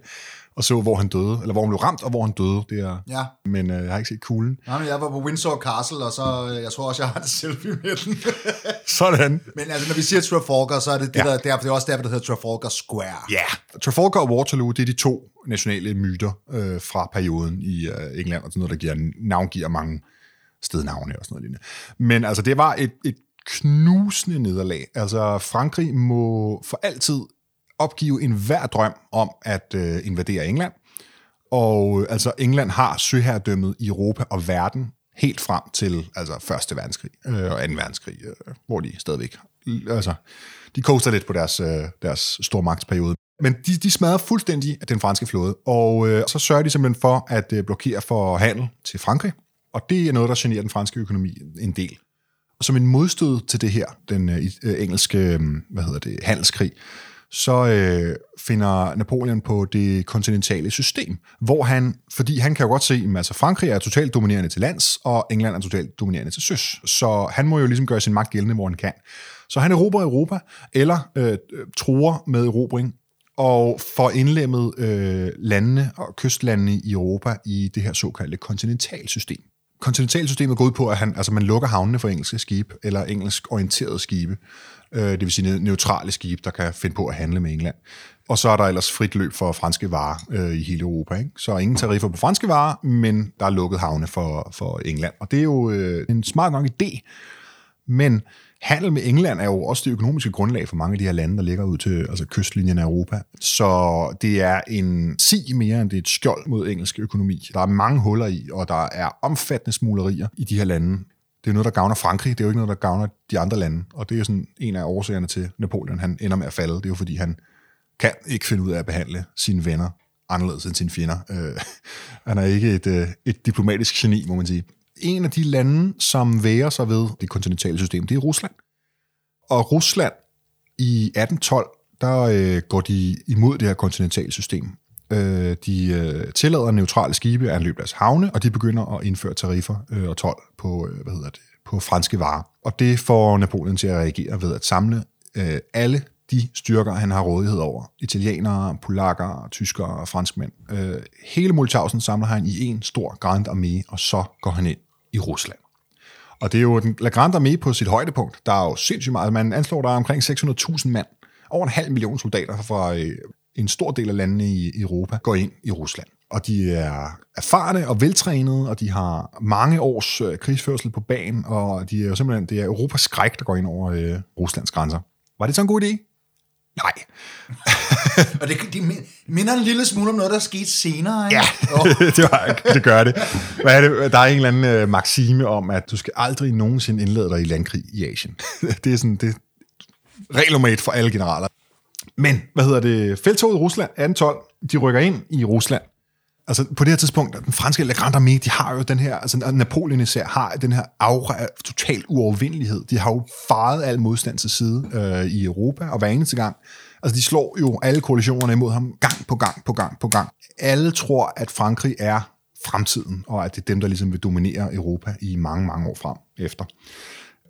og så, hvor han døde, eller hvor han blev ramt, og hvor han døde. Det er, ja. Men øh, jeg har ikke set kuglen. Nej, men jeg var på Windsor Castle, og så, øh, jeg tror også, jeg har et selfie med den. [LAUGHS] Sådan. Men altså, når vi siger Trafalgar, så er det, det, ja. der, det, er, det er også derfor, det hedder Trafalgar Square. Ja, yeah. Trafalgar og Waterloo, det er de to nationale myter øh, fra perioden i øh, England, og sådan noget, der giver, navngiver mange stednavne og sådan noget lignende. Men altså, det var et, et knusende nederlag. Altså, Frankrig må for altid opgive enhver drøm om at øh, invadere England. Og øh, altså England har søherredømmet i Europa og verden helt frem til altså Første verdenskrig øh, og Anden verdenskrig, øh, hvor de stadigvæk altså, de koster lidt på deres, øh, deres stormagtsperiode. Men de, de smadrer fuldstændig den franske flåde, og øh, så sørger de simpelthen for at øh, blokere for handel til Frankrig, og det er noget, der generer den franske økonomi en del. Og som en modstød til det her, den øh, øh, engelske øh, hvad hedder det, handelskrig, så øh, finder Napoleon på det kontinentale system, hvor han, fordi han kan jo godt se, at altså Frankrig er totalt dominerende til lands, og England er totalt dominerende til søs. Så han må jo ligesom gøre sin magt gældende, hvor han kan. Så han erobrer Europa, eller øh, truer med erobring, og får indlemmet øh, landene og kystlandene i Europa i det her såkaldte kontinentalsystem. Kontinentalsystemet går ud på, at han, altså man lukker havnene for engelske skibe, eller engelsk orienterede skibe, øh, det vil sige neutrale skibe, der kan finde på at handle med England. Og så er der ellers frit løb for franske varer øh, i hele Europa. Ikke? Så ingen tariffer på franske varer, men der er lukket havne for, for England. Og det er jo øh, en smart nok idé, men handel med England er jo også det økonomiske grundlag for mange af de her lande, der ligger ud til altså kystlinjen af Europa. Så det er en sig mere, end det er et skjold mod engelsk økonomi. Der er mange huller i, og der er omfattende smuglerier i de her lande det er noget, der gavner Frankrig, det er jo ikke noget, der gavner de andre lande. Og det er sådan en af årsagerne til Napoleon, han ender med at falde. Det er jo fordi, han kan ikke finde ud af at behandle sine venner anderledes end sine fjender. Øh, [LAUGHS] han er ikke et, øh, et diplomatisk geni, må man sige. En af de lande, som værer sig ved det kontinentale system, det er Rusland. Og Rusland i 1812, der øh, går de imod det her kontinentale system. Øh, de øh, tillader neutrale skibe at anløbe deres havne, og de begynder at indføre tariffer øh, og tolv på, øh, hvad hedder det, på franske varer. Og det får Napoleon til at reagere ved at samle øh, alle de styrker, han har rådighed over. Italienere, polakker, tyskere og franskmænd. Øh, hele Multhausen samler han i en stor Grand Armé, og så går han ind i Rusland. Og det er jo den La Grande Armée på sit højdepunkt. Der er jo sindssygt meget. Man anslår, der er omkring 600.000 mand. Over en halv million soldater fra øh, en stor del af landene i Europa går ind i Rusland. Og de er erfarne og veltrænede, og de har mange års øh, krigsførsel på banen, og de er jo simpelthen, det er Europas skræk, der går ind over øh, Ruslands grænser. Var det så en god idé? Nej. [LAUGHS] og det, de minder en lille smule om noget, der er sket senere. Ikke? Ja, oh. [LAUGHS] det, var, det gør det. Hvad er det. Der er en eller anden øh, maxime om, at du skal aldrig nogensinde indlede dig i landkrig i Asien. [LAUGHS] det er sådan, det regel for alle generaler. Men, hvad hedder det, feltoget i Rusland, 1812, de rykker ind i Rusland. Altså på det her tidspunkt, den franske La Grande Armée, de har jo den her, altså Napoleon især, har den her aura af total uovervindelighed. De har jo faret al modstand til side øh, i Europa, og hver eneste gang, altså de slår jo alle koalitionerne imod ham gang på gang på gang på gang. Alle tror, at Frankrig er fremtiden, og at det er dem, der ligesom vil dominere Europa i mange, mange år frem efter.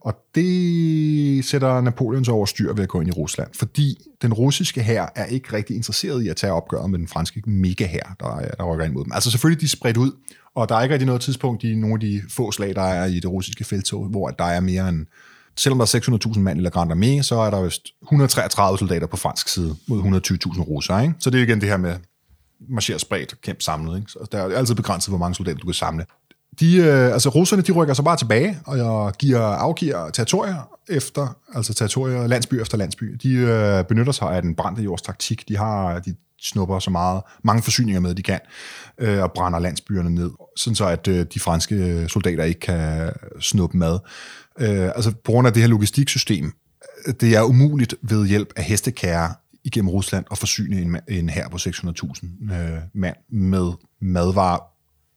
Og det sætter Napoleon så over styr ved at gå ind i Rusland, fordi den russiske hær er ikke rigtig interesseret i at tage opgøret med den franske mega-hær, der, der rykker ind mod dem. Altså selvfølgelig, de er spredt ud, og der er ikke rigtig noget tidspunkt i nogle af de få slag, der er i det russiske feltog, hvor der er mere end selvom der er 600.000 mand i La Grande Armée, så er der vist 133 soldater på fransk side mod 120.000 russere. Ikke? Så det er igen det her med marchere spredt og kæmpe samlet. Ikke? Så der er altid begrænset, hvor mange soldater du kan samle. De, øh, altså russerne, de rykker så bare tilbage og giver, afgiver territorier efter, altså territorier, landsby efter landsby. De øh, benytter sig af den brændte jords taktik. De har, de snupper så meget, mange forsyninger med, de kan, øh, og brænder landsbyerne ned, sådan så at øh, de franske øh, soldater ikke kan snuppe mad. Øh, altså på grund af det her logistiksystem, øh, det er umuligt ved hjælp af hestekære igennem Rusland at forsyne en, en her på 600.000 øh, mand med madvarer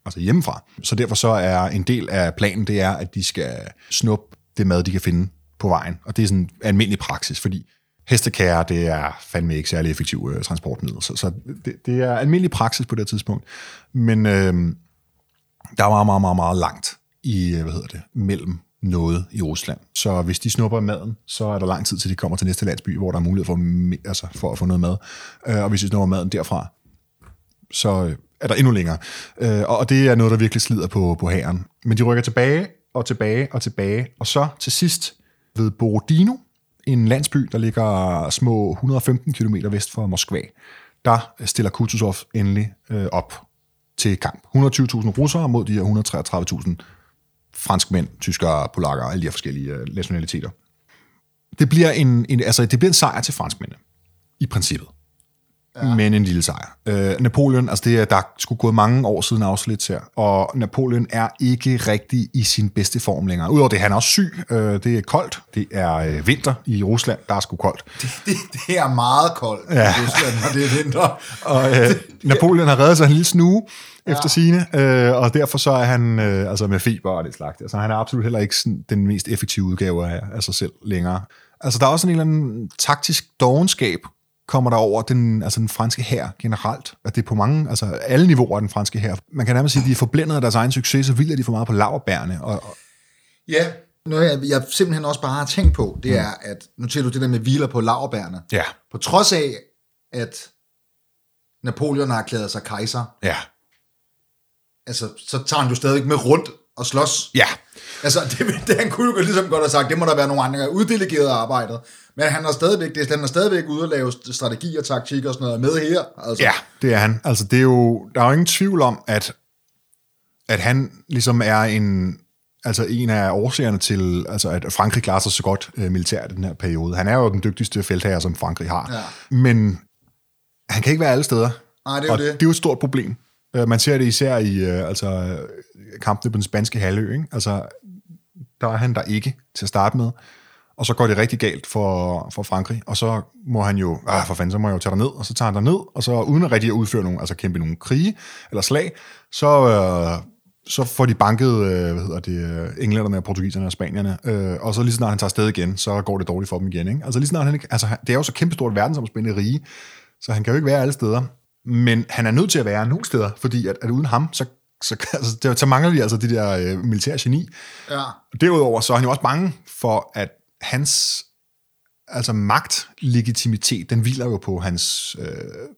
altså hjemmefra. Så derfor så er en del af planen, det er, at de skal snuppe det mad, de kan finde på vejen. Og det er sådan en almindelig praksis, fordi hestekære, det er fandme ikke særlig effektiv øh, transportmiddel. Så, så det, det er almindelig praksis på det tidspunkt. Men øh, der var meget, meget, meget langt i, øh, hvad hedder det, mellem noget i Rusland. Så hvis de snupper maden, så er der lang tid til de kommer til næste landsby, hvor der er mulighed for, altså for at få noget mad. Øh, og hvis de snupper maden derfra, så øh, er der endnu længere. Øh, og det er noget, der virkelig slider på, på hæren. Men de rykker tilbage og tilbage og tilbage, og så til sidst ved Borodino, en landsby, der ligger små 115 km vest for Moskva, der stiller Kutuzov endelig øh, op til kamp. 120.000 russere mod de her 133.000 franskmænd, tyskere, polakker, alle de her forskellige øh, nationaliteter. Det bliver en, en, altså, det bliver en sejr til franskmændene, i princippet. Ja. Men en lille sejr. Øh, Napoleon, altså det er, der skulle gået mange år siden Austerlitz her, og Napoleon er ikke rigtig i sin bedste form længere. Udover det, han er også syg, øh, det er koldt, det er øh, vinter i Rusland, der er sgu koldt. Det, det, det er meget koldt ja. i Rusland, når det er vinter. [LAUGHS] og øh, Napoleon har reddet sig en lille snue, efter ja. sine, øh, og derfor så er han øh, altså med feber og det slags. Altså han er absolut heller ikke sådan, den mest effektive udgave af, af sig selv længere. Altså der er også en eller anden taktisk dogenskab, kommer der over den, altså den franske hær generelt, at det er på mange, altså alle niveauer af den franske hær. Man kan nærmest sige, at de er forblændet af deres egen succes, så vildt de for meget på laverbærene. Og, og ja, noget jeg, jeg simpelthen også bare har tænkt på, det mm. er, at nu til du det der med hviler på laverbærene. Ja. På trods af, at Napoleon har erklæret sig kejser, ja altså, så tager han jo stadig med rundt og slås. Ja. Altså, [LAUGHS] det, det han kunne jo ligesom godt have sagt, det må der være nogle andre uddelegeret arbejdet. Men han er stadigvæk, det, han er stadigvæk ude at lave strategi og taktik og sådan noget med her. Altså. Ja, det er han. Altså, det er jo, der er jo ingen tvivl om, at, at han ligesom er en, altså en af årsagerne til, altså at Frankrig klarer sig så godt øh, militært i den her periode. Han er jo den dygtigste feltherre, som Frankrig har. Ja. Men han kan ikke være alle steder. Nej, det er jo og det. det er jo et stort problem. Øh, man ser det især i øh, altså, kampene på den spanske halvø. Ikke? Altså, der er han der ikke til at starte med. Og så går det rigtig galt for, for Frankrig, og så må han jo, ah, for fanden, så må jeg jo tage ned, og så tager han ned, og så uden at rigtig at udføre nogen, altså kæmpe nogle krige eller slag, så, øh, så får de banket, øh, hvad hedder det, øh, englænderne, og portugiserne og spanierne, øh, og så lige snart han tager afsted igen, så går det dårligt for dem igen. Ikke? Altså lige snart han altså det er jo så kæmpestort verdensomspændende rige, så han kan jo ikke være alle steder men han er nødt til at være nogle steder, fordi at, at uden ham, så, så, [LAUGHS] altså, det, så mangler de altså de der øh, militære geni. Ja. Derudover så er han jo også bange for, at hans altså magtlegitimitet, den hviler jo på hans øh,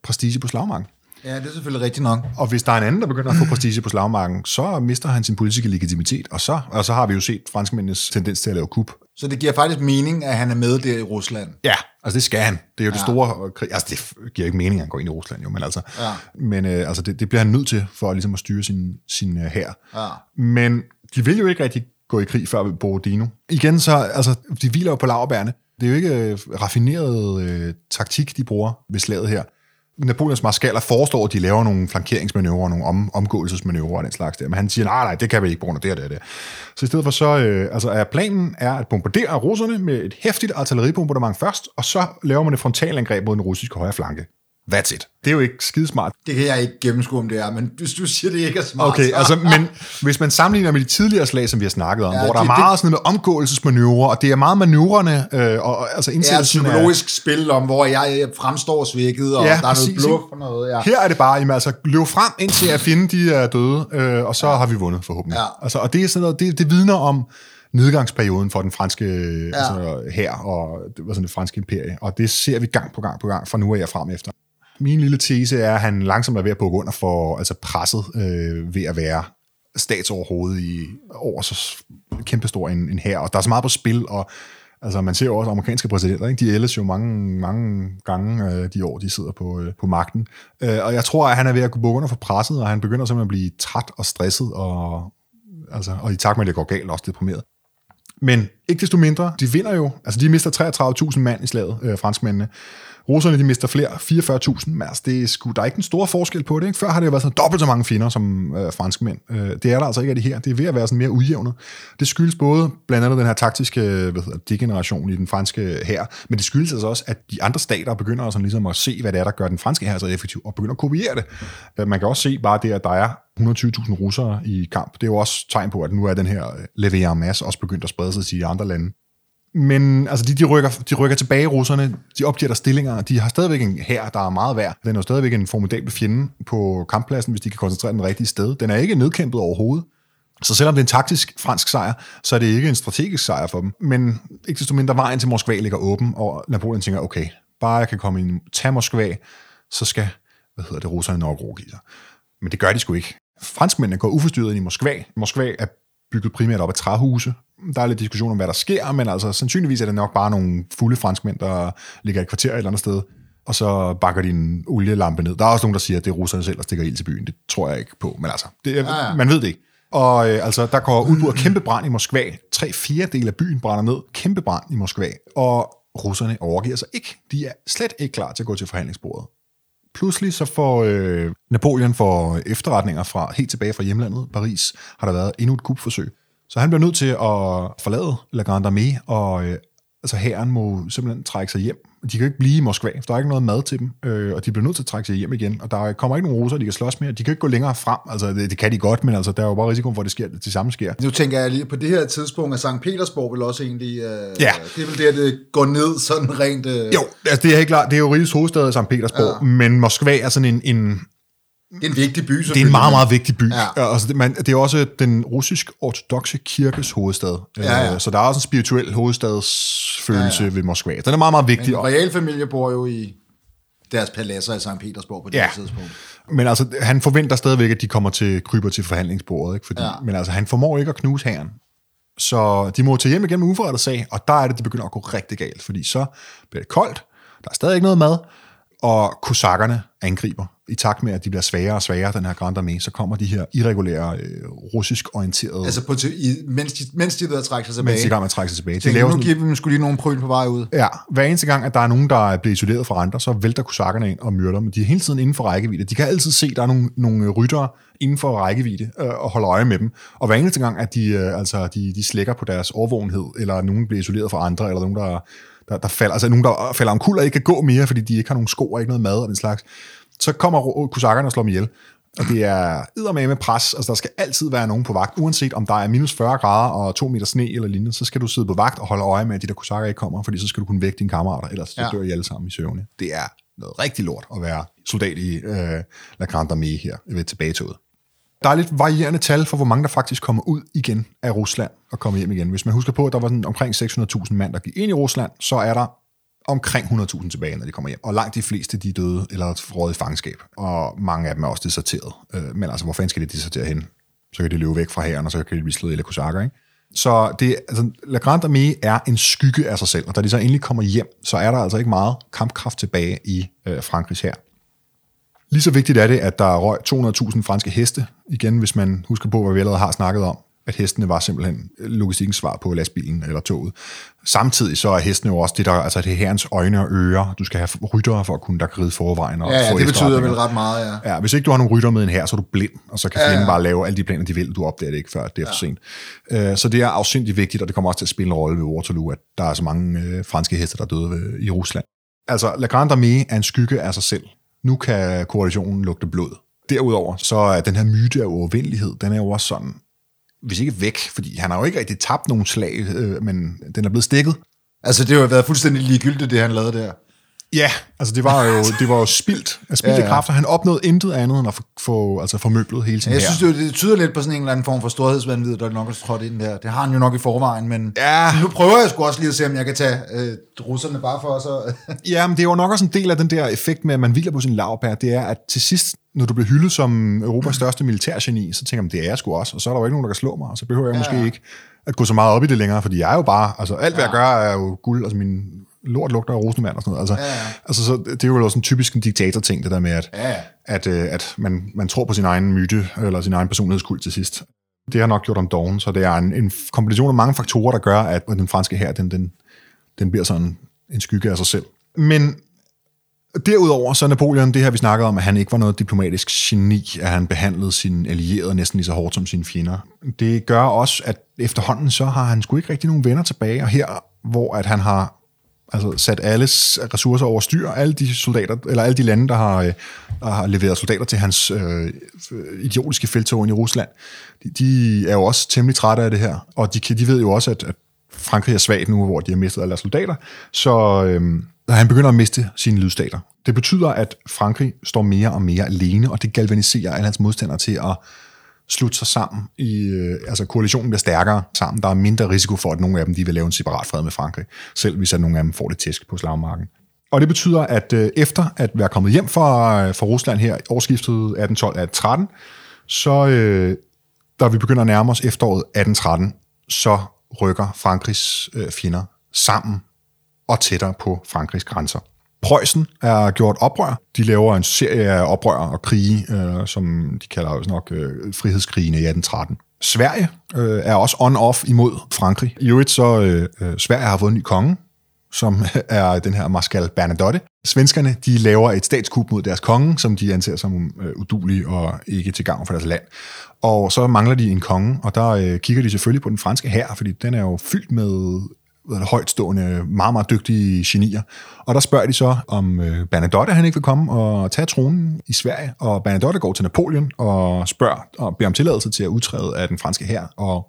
prestige på slagmarken. Ja, det er selvfølgelig rigtigt nok. Og hvis der er en anden, der begynder at få [CLEARS THROAT] prestige på slagmarken, så mister han sin politiske legitimitet, og så, og så har vi jo set franskmændenes tendens til at lave kup. Så det giver faktisk mening, at han er med der i Rusland? Ja, altså det skal han. Det er jo ja. det store krig. Altså det giver ikke mening, at han går ind i Rusland, jo, men altså, ja. men, øh, altså det, det bliver han nødt til, for ligesom at styre sin, sin uh, hær. Ja. Men de vil jo ikke rigtig gå i krig før ved Borodino. Igen så, altså, de hviler jo på laverbærene. Det er jo ikke øh, raffineret øh, taktik, de bruger ved slaget her. Napoleons marskaler foreslår, at de laver nogle flankeringsmanøvrer, nogle om, omgåelsesmanøvrer og den slags der. Men han siger, nej, nej, det kan vi ikke bruge, det og det det. Så i stedet for så, øh, altså er planen er at bombardere russerne med et hæftigt artilleribombardement først, og så laver man et frontalangreb mod den russiske højre flanke. That's it. Det er jo ikke skidesmart. Det kan jeg ikke gennemskue, om det er, men hvis du siger, det ikke er smart. Okay, så... altså, men hvis man sammenligner med de tidligere slag, som vi har snakket om, ja, hvor der det, er meget det... sådan med omgåelsesmanøvrer, og det er meget manøvrerne, øh, og altså indsættelsen Ja, psykologisk af... spil om, hvor jeg fremstår svækket, og ja, der er noget bluff og noget. Ja. Her er det bare, jamen, altså, løb frem indtil at finde de er døde, øh, og så ja. har vi vundet forhåbentlig. Ja. Altså, og det er sådan noget, det, det vidner om nedgangsperioden for den franske ja. altså, her og det var sådan det franske imperie. Og det ser vi gang på gang på gang fra nu af og frem efter. Min lille tese er, at han langsomt er ved at bukke under for altså presset øh, ved at være statsoverhovedet i over så kæmpestor en, en her. Og der er så meget på spil, og Altså, man ser jo også amerikanske præsidenter, ikke? de ældes jo mange, mange gange øh, de år, de sidder på, øh, på magten. Øh, og jeg tror, at han er ved at bukke under for presset, og han begynder simpelthen at blive træt og stresset, og, altså, og i takt med, at det går galt, også deprimeret. Men ikke desto mindre, de vinder jo, altså de mister 33.000 mand i slaget, øh, franskmændene, Russerne de mister flere, 44.000, men altså, det er sgu, der er ikke en stor forskel på det. Ikke? Før har det jo været sådan dobbelt så mange finder som øh, franske mænd. Øh, det er der altså ikke af det her. Det er ved at være sådan mere ujævnet. Det skyldes både blandt andet den her taktiske øh, hvad hedder, degeneration i den franske her, men det skyldes altså også, at de andre stater begynder sådan ligesom at se, hvad det er, der gør den franske her så effektiv, og begynder at kopiere det. Øh, man kan også se bare det, at der er 120.000 russere i kamp. Det er jo også tegn på, at nu er den her øh, levere masse også begyndt at sprede sig til andre lande. Men altså, de, de, rykker, de rykker tilbage, russerne. De opgiver der stillinger. De har stadigvæk en her, der er meget værd. Den er jo stadigvæk en formidabel fjende på kamppladsen, hvis de kan koncentrere den rigtige sted. Den er ikke nedkæmpet overhovedet. Så selvom det er en taktisk fransk sejr, så er det ikke en strategisk sejr for dem. Men ikke desto mindre vejen til Moskva ligger åben, og Napoleon tænker, okay, bare jeg kan komme ind, tage Moskva, så skal, hvad hedder det, russerne nok rågive sig. Men det gør de sgu ikke. Franskmændene går uforstyrret ind i Moskva. Moskva er bygget primært op af træhuse, der er lidt diskussion om, hvad der sker, men altså sandsynligvis er det nok bare nogle fulde franskmænd, der ligger i kvarter et eller andet sted, og så bakker de en olielampe ned. Der er også nogen, der siger, at det er russerne selv, der stikker ild til byen. Det tror jeg ikke på, men altså, det, ja, ja. man ved det ikke. Og øh, altså, der går udbrud af kæmpe brand i Moskva. Tre fjerdedele af byen brænder ned. Kæmpe brand i Moskva. Og russerne overgiver sig ikke. De er slet ikke klar til at gå til forhandlingsbordet. Pludselig så får øh, Napoleon for efterretninger fra helt tilbage fra hjemlandet, Paris, har der været endnu et kupforsøg. Så han bliver nødt til at forlade La Grande Armée, og øh, altså herren må simpelthen trække sig hjem. De kan ikke blive i Moskva, for der er ikke noget mad til dem, øh, og de bliver nødt til at trække sig hjem igen, og der kommer ikke nogen russer, de kan slås med, de kan ikke gå længere frem, altså det, det kan de godt, men altså, der er jo bare risiko for, at det, sker, det samme sker. Nu tænker jeg lige, på det her tidspunkt er Sankt Petersborg vel også egentlig, øh, ja. det er vel der, det går ned sådan rent... Øh... Jo, altså det er helt klart, det er jo rigets hovedstad, Sankt Petersborg, ja. men Moskva er sådan en, en det er en vigtig by, Det er en meget, meget vigtig by. Ja. Altså, det, man, det er også den russisk-ortodoxe kirkes hovedstad. Ja, ja. Øh, så der er også en spirituel hovedstadsfølelse ja, ja. ved Moskva. Den er meget, meget vigtig. Men realfamilie bor jo i deres paladser i St. Petersborg på det ja. tidspunkt. Men altså, han forventer stadigvæk, at de kommer til kryber til forhandlingsbordet. Ikke? Fordi, ja. Men altså, han formår ikke at knuse herren. Så de må til hjem igen med uforrettet sag, og der er det, det begynder at gå rigtig galt, fordi så bliver det koldt, der er stadig ikke noget mad, og kosakkerne angriber. I takt med, at de bliver svagere og svagere, den her Grand Armée, så kommer de her irregulære, øh, russisk orienterede... Altså, på, i, mens, de, mens de er ved at trække sig tilbage? Mens de er gang med at trække sig tilbage. De laver nu giver dem skulle lige nogle prøn på vej ud. Ja, hver eneste gang, at der er nogen, der er blevet isoleret fra andre, så vælter kosakkerne ind og myrder dem. De er hele tiden inden for rækkevidde. De kan altid se, at der er nogle, nogle ryttere inden for rækkevidde øh, og holde øje med dem. Og hver eneste gang, at de, øh, altså, de, de slækker på deres overvågenhed, eller nogen bliver isoleret fra andre, eller nogen, der der, der falder, altså nogen, der falder om kul og ikke kan gå mere, fordi de ikke har nogen sko og ikke noget mad og den slags, så kommer kosakkerne og slår dem ihjel. Og det er med pres. Altså, der skal altid være nogen på vagt. Uanset om der er minus 40 grader og 2 meter sne eller lignende, så skal du sidde på vagt og holde øje med, at de der kosakker ikke kommer, fordi så skal du kunne vække dine kammerater, ellers ja. dør I alle sammen i søvne. Det er noget rigtig lort at være soldat i øh, La Grande Armée her ved tilbagetoget. Der er lidt varierende tal for, hvor mange der faktisk kommer ud igen af Rusland og kommer hjem igen. Hvis man husker på, at der var sådan omkring 600.000 mand, der gik ind i Rusland, så er der omkring 100.000 tilbage, når de kommer hjem. Og langt de fleste, de er døde eller råd i fangenskab. Og mange af dem er også deserteret. Øh, men altså, hvor fanden skal de desertere hen? Så kan de løbe væk fra hæren, og så kan de blive slået i kosakker, ikke? Så det, altså, La Grande Armée er en skygge af sig selv, og da de så endelig kommer hjem, så er der altså ikke meget kampkraft tilbage i øh, Frankrigs her. Lige så vigtigt er det, at der røg 200.000 franske heste, igen hvis man husker på, hvad vi allerede har snakket om, at hestene var simpelthen logistikkens svar på lastbilen eller toget. Samtidig så er hestene jo også det, der, altså det er herrens øjne og ører. Du skal have ryttere for at kunne, der kan ride forvejen. Og ja, ja, det betyder vel ret meget, ja. ja. Hvis ikke du har nogen rytter med en her, så er du blind, og så kan ja, ja. bare lave alle de planer, de vil. Du opdager det ikke, før det er ja. for sent. Uh, så det er afsindigt vigtigt, og det kommer også til at spille en rolle ved Waterloo, at der er så mange uh, franske heste, der er døde ved, i Rusland. Altså, La Grande Armée er en skygge af sig selv nu kan koalitionen lugte blod. Derudover, så er den her myte af uovervindelighed, den er jo også sådan, hvis ikke væk, fordi han har jo ikke rigtig tabt nogen slag, øh, men den er blevet stikket. Altså, det har jo været fuldstændig ligegyldigt, det han lavede der. Ja, altså det var jo, [LAUGHS] det var jo spildt, spildt ja, ja. kræfter. Han opnåede intet andet end at få, altså formøblet hele sin Jeg synes, det, det tyder lidt på sådan en eller anden form for storhedsvandvid, der nok er trådt ind der. Det har han jo nok i forvejen, men ja. nu prøver jeg sgu også lige at se, om jeg kan tage øh, russerne bare for så. [LAUGHS] ja, men det er jo nok også en del af den der effekt med, at man hviler på sin lavbær. Det er, at til sidst, når du bliver hyldet som Europas [CLEARS THROAT] største militærgeni, så tænker man, det er jeg sgu også, og så er der jo ikke nogen, der kan slå mig, og så behøver jeg ja, måske ja. ikke at gå så meget op i det længere, fordi jeg er jo bare, altså alt hvad ja. jeg gør er jo guld, altså min lort lugter af rosenvand og sådan noget. Altså, ja, ja. altså så det er jo også en typisk en diktator-ting, det der med, at, ja, at, øh, at man, man tror på sin egen myte, eller sin egen personlighedskult til sidst. Det har nok gjort om dogen, så det er en, en kombination af mange faktorer, der gør, at den franske her, den, den, den bliver sådan en skygge af sig selv. Men Derudover så Napoleon, det her vi snakkede om, at han ikke var noget diplomatisk geni, at han behandlede sine allierede næsten lige så hårdt som sine fjender. Det gør også, at efterhånden så har han sgu ikke rigtig nogen venner tilbage, og her, hvor at han har altså sat alles ressourcer over styr, alle de soldater, eller alle de lande, der har, øh, der har leveret soldater til hans øh, idiotiske feltog i Rusland, de, de er jo også temmelig trætte af det her, og de, de ved jo også, at, at Frankrig er svagt nu, hvor de har mistet alle deres soldater, så øh, han begynder at miste sine lydstater. Det betyder, at Frankrig står mere og mere alene, og det galvaniserer alle hans modstandere til at slutte sig sammen. I, øh, altså koalitionen bliver stærkere sammen. Der er mindre risiko for, at nogle af dem de vil lave en separat fred med Frankrig, selv hvis at nogle af dem får det tæsk på slagmarken. Og det betyder, at øh, efter at være kommet hjem fra, øh, fra Rusland her årsskiftet 1812-1813, så øh, da vi begynder at nærme os efteråret 1813, så rykker Frankrigs øh, fjender sammen og tættere på Frankrigs grænser. Preussen er gjort oprør. De laver en serie af oprør og krige, øh, som de kalder også nok øh, frihedskrigene i 1813. Sverige øh, er også on-off imod Frankrig. I øvrigt så, øh, øh Sverige har fået en ny konge, som [LAUGHS] er den her Marskal Bernadotte. Svenskerne, de laver et statskup mod deres konge, som de anser som øh, udulig og ikke til gavn for deres land. Og så mangler de en konge, og der øh, kigger de selvfølgelig på den franske hær, fordi den er jo fyldt med højtstående, meget, meget dygtige genier. Og der spørger de så, om øh, Bernadotte han ikke vil komme og tage tronen i Sverige. Og Bernadotte går til Napoleon og spørger og beder om tilladelse til at udtræde af den franske hær og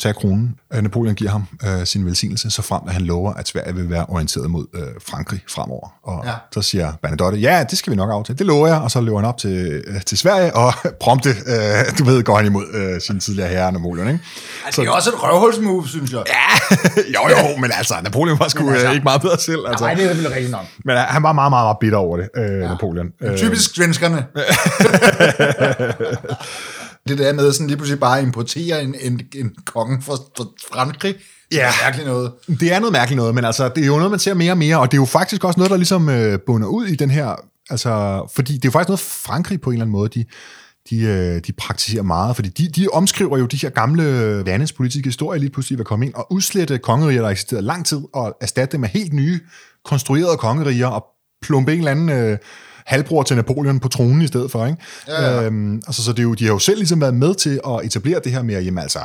tage kronen. Øh, Napoleon giver ham øh, sin velsignelse, så frem at han lover, at Sverige vil være orienteret mod øh, Frankrig fremover. Og ja. så siger Bernadotte, ja, det skal vi nok aftale. Det lover jeg, og så løber han op til, øh, til Sverige, og [LAUGHS] prompte, øh, du ved, går han imod øh, sin tidligere herre Napoleon. Ikke? Altså, det er også et røvhulsmove, synes jeg. Ja, [LAUGHS] jo jo, men altså, Napoleon var sgu altså, øh, ikke meget bedre selv. Altså. Nej, det er vel rigtigt nok. Men øh, han var meget, meget, meget bitter over det, øh, ja. Napoleon. Typisk svenskerne. [LAUGHS] det der med sådan lige pludselig bare at importere en, en, en konge fra, fra Frankrig, Ja, det er mærkeligt noget. Det er noget mærkeligt noget, men altså, det er jo noget, man ser mere og mere, og det er jo faktisk også noget, der ligesom øh, bunder ud i den her, altså, fordi det er jo faktisk noget, Frankrig på en eller anden måde, de, de, øh, de praktiserer meget, fordi de, de omskriver jo de her gamle landes politiske historie lige pludselig ved at komme ind og udslette kongeriger, der eksisterede lang tid, og erstatte dem med helt nye, konstruerede kongeriger, og plumpe en eller anden... Øh, halvbror til Napoleon på tronen i stedet for. Ikke? Ja, ja. Øhm, altså, så det er jo, de har jo selv ligesom været med til at etablere det her med, at jamen, altså,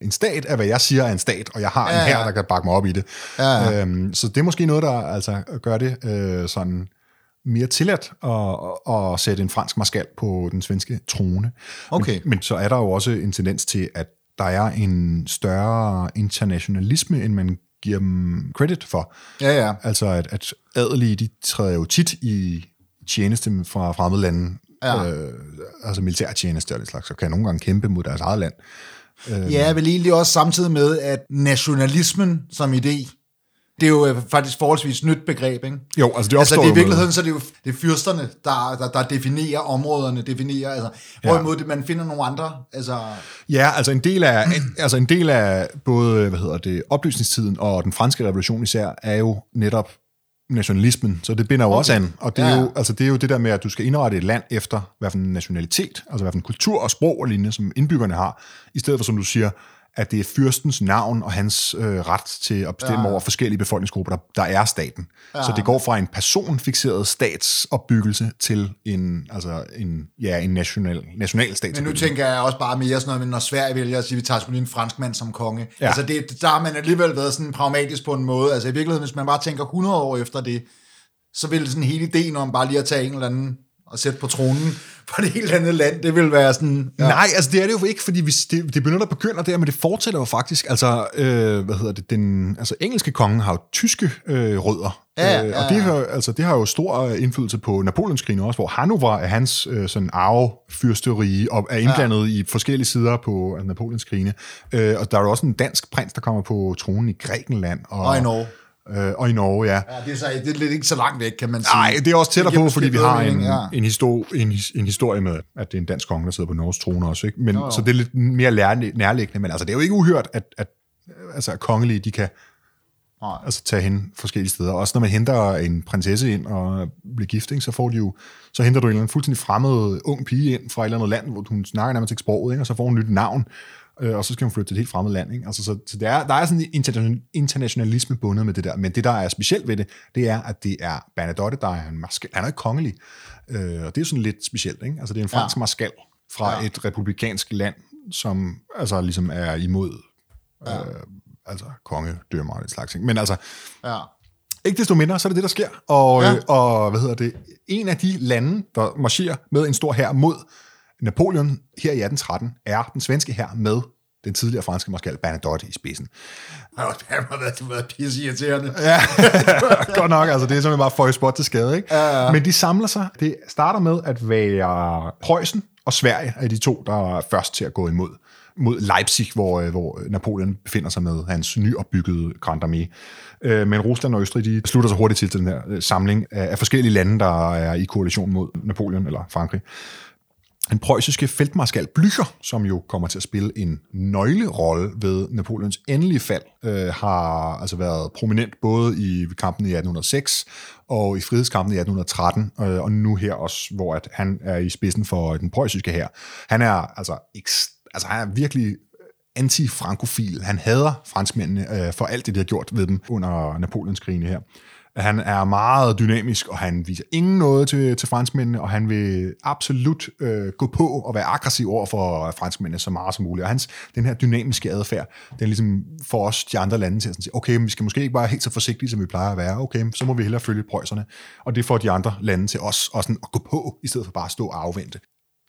en stat er, hvad jeg siger er en stat, og jeg har ja, en her, der kan bakke mig op i det. Ja, ja. Øhm, så det er måske noget, der altså gør det øh, sådan mere tilladt at, at sætte en fransk marskal på den svenske trone. Okay. Men, men så er der jo også en tendens til, at der er en større internationalisme, end man giver dem credit for. Ja, ja. Altså, at, at adelige, de træder jo tit i tjeneste fra fremmede lande, ja. øh, altså militærtjeneste og det slags, så kan nogle gange kæmpe mod deres eget land. Øh. Ja, vel egentlig også samtidig med, at nationalismen som idé, det er jo øh, faktisk forholdsvis nyt begreb, ikke? Jo, altså det opstår altså, det i virkeligheden, så er det jo det er fyrsterne, der, der, der definerer områderne, definerer, altså, ja. hvorimod det, man finder nogle andre, altså... Ja, altså en del af, [CLEARS THROAT] altså en del af både, hvad hedder det, oplysningstiden og den franske revolution især, er jo netop nationalismen, så det binder jo okay. også an. Og det er, ja. jo, altså det er jo det der med, at du skal indrette et land efter, hvad for en nationalitet, altså hvad for en kultur og sprog og lignende, som indbyggerne har, i stedet for, som du siger, at det er fyrstens navn og hans øh, ret til at bestemme ja. over forskellige befolkningsgrupper, der, der er staten. Ja. Så det går fra en personfixeret statsopbyggelse til en, altså en, ja, en national, national stat. Men nu tænker jeg også bare mere sådan noget, når Sverige vælger at sige, at vi tager lige en fransk mand som konge. Ja. Altså det, der har man alligevel været sådan pragmatisk på en måde. Altså i virkeligheden, hvis man bare tænker 100 år efter det, så vil sådan hele ideen om bare lige at tage en eller anden at sætte på tronen for et helt andet land. Det vil være sådan... Ja. Nej, altså det er det jo ikke, fordi hvis det, det begynder at begynde der, men det fortsætter jo faktisk. Altså, øh, hvad hedder det, den altså, engelske konge har jo tyske øh, rødder. Ja, ja, ja. Og det har, altså, det har jo stor indflydelse på Napoleonskrigen også, hvor Hannover er hans øh, sådan arvefyrsterige og er indblandet ja. i forskellige sider på Napoleonskrigene. Øh, og der er jo også en dansk prins, der kommer på tronen i Grækenland. Og, og i Norge. Øh, og i Norge, ja. ja det, er så, det er lidt ikke så langt væk, kan man sige. Nej, det er også tættere på, fordi vi har en, ja. en, histor- en, en historie med, at det er en dansk konge, der sidder på Norges trone også. Ikke? Men, jo, jo. Så det er lidt mere nærliggende, men altså, det er jo ikke uhørt, at, at altså, kongelige de kan Nej. altså, tage hen forskellige steder. Også når man henter en prinsesse ind og bliver gift, ikke, så får de jo, så henter du en eller anden fuldstændig fremmed ung pige ind fra et eller andet land, hvor hun snakker nærmest ikke sproget, ikke, og så får hun et nyt navn øh, og så skal hun flytte til et helt fremmed land. Ikke? Altså, så, så der, er, der er sådan en internationalisme bundet med det der, men det, der er specielt ved det, det er, at det er Bernadotte, der er en marskal. Han er ikke kongelig, øh, og det er sådan lidt specielt. Ikke? Altså, det er en fransk ja. marskal fra ja. et republikansk land, som altså ligesom er imod ja. øh, altså kongedømmer og den slags ting. Men altså, ja. ikke desto mindre, så er det det, der sker. Og, ja. og hvad hedder det? En af de lande, der marcherer med en stor hær mod Napoleon her i 1813 er den svenske her med den tidligere franske marskal Bernadotte i spidsen. Han har været, været pisse irriterende. Ja, [LAUGHS] godt nok. Altså, det er simpelthen bare for spot til skade. Ikke? Ja, ja. Men de samler sig. Det starter med at være Preussen og Sverige er de to, der er først til at gå imod mod Leipzig, hvor, øh, hvor Napoleon befinder sig med hans nyopbyggede Grand Armée. Øh, men Rusland og Østrig, de slutter sig hurtigt til den her øh, samling af forskellige lande, der er i koalition mod Napoleon eller Frankrig. Den preussiske feltmarskal Blücher, som jo kommer til at spille en nøglerolle ved Napoleons endelige fald, øh, har altså været prominent både i kampen i 1806 og i frihedskampen i 1813, øh, og nu her også, hvor at han er i spidsen for den preussiske her. Han er altså, altså han er virkelig anti-frankofil. Han hader franskmændene øh, for alt det, de har gjort ved dem under Napoleons krigene her. Han er meget dynamisk, og han viser ingen noget til, til franskmændene, og han vil absolut øh, gå på og være aggressiv over for øh, franskmændene så meget som muligt. Og hans, den her dynamiske adfærd, den ligesom får os de andre lande til at sige, okay, men vi skal måske ikke bare helt så forsigtige, som vi plejer at være. Okay, så må vi hellere følge prøjserne. Og det får de andre lande til os også at gå på, i stedet for bare at stå og afvente.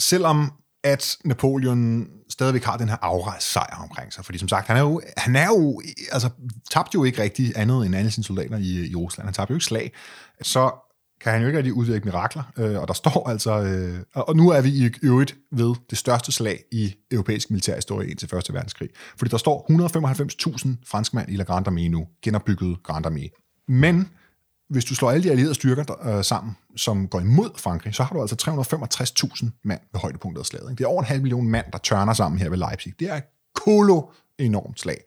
Selvom at Napoleon stadigvæk har den her afrejst sejr omkring sig. Fordi som sagt, han er jo, han er jo altså, tabte jo ikke rigtig andet end alle sine soldater i, i Rusland. Han tabte jo ikke slag. Så kan han jo ikke rigtig udvirke mirakler. Øh, og der står altså... Øh, og nu er vi i øvrigt ved det største slag i europæisk militærhistorie indtil Første Verdenskrig. Fordi der står 195.000 franskmænd i La Grande Armée nu, genopbygget Grande Armée. Men hvis du slår alle de allierede styrker der, øh, sammen, som går imod Frankrig, så har du altså 365.000 mand ved højdepunktet af slaget. Ikke? Det er over en halv million mand, der tørner sammen her ved Leipzig. Det er et kolo enormt slag.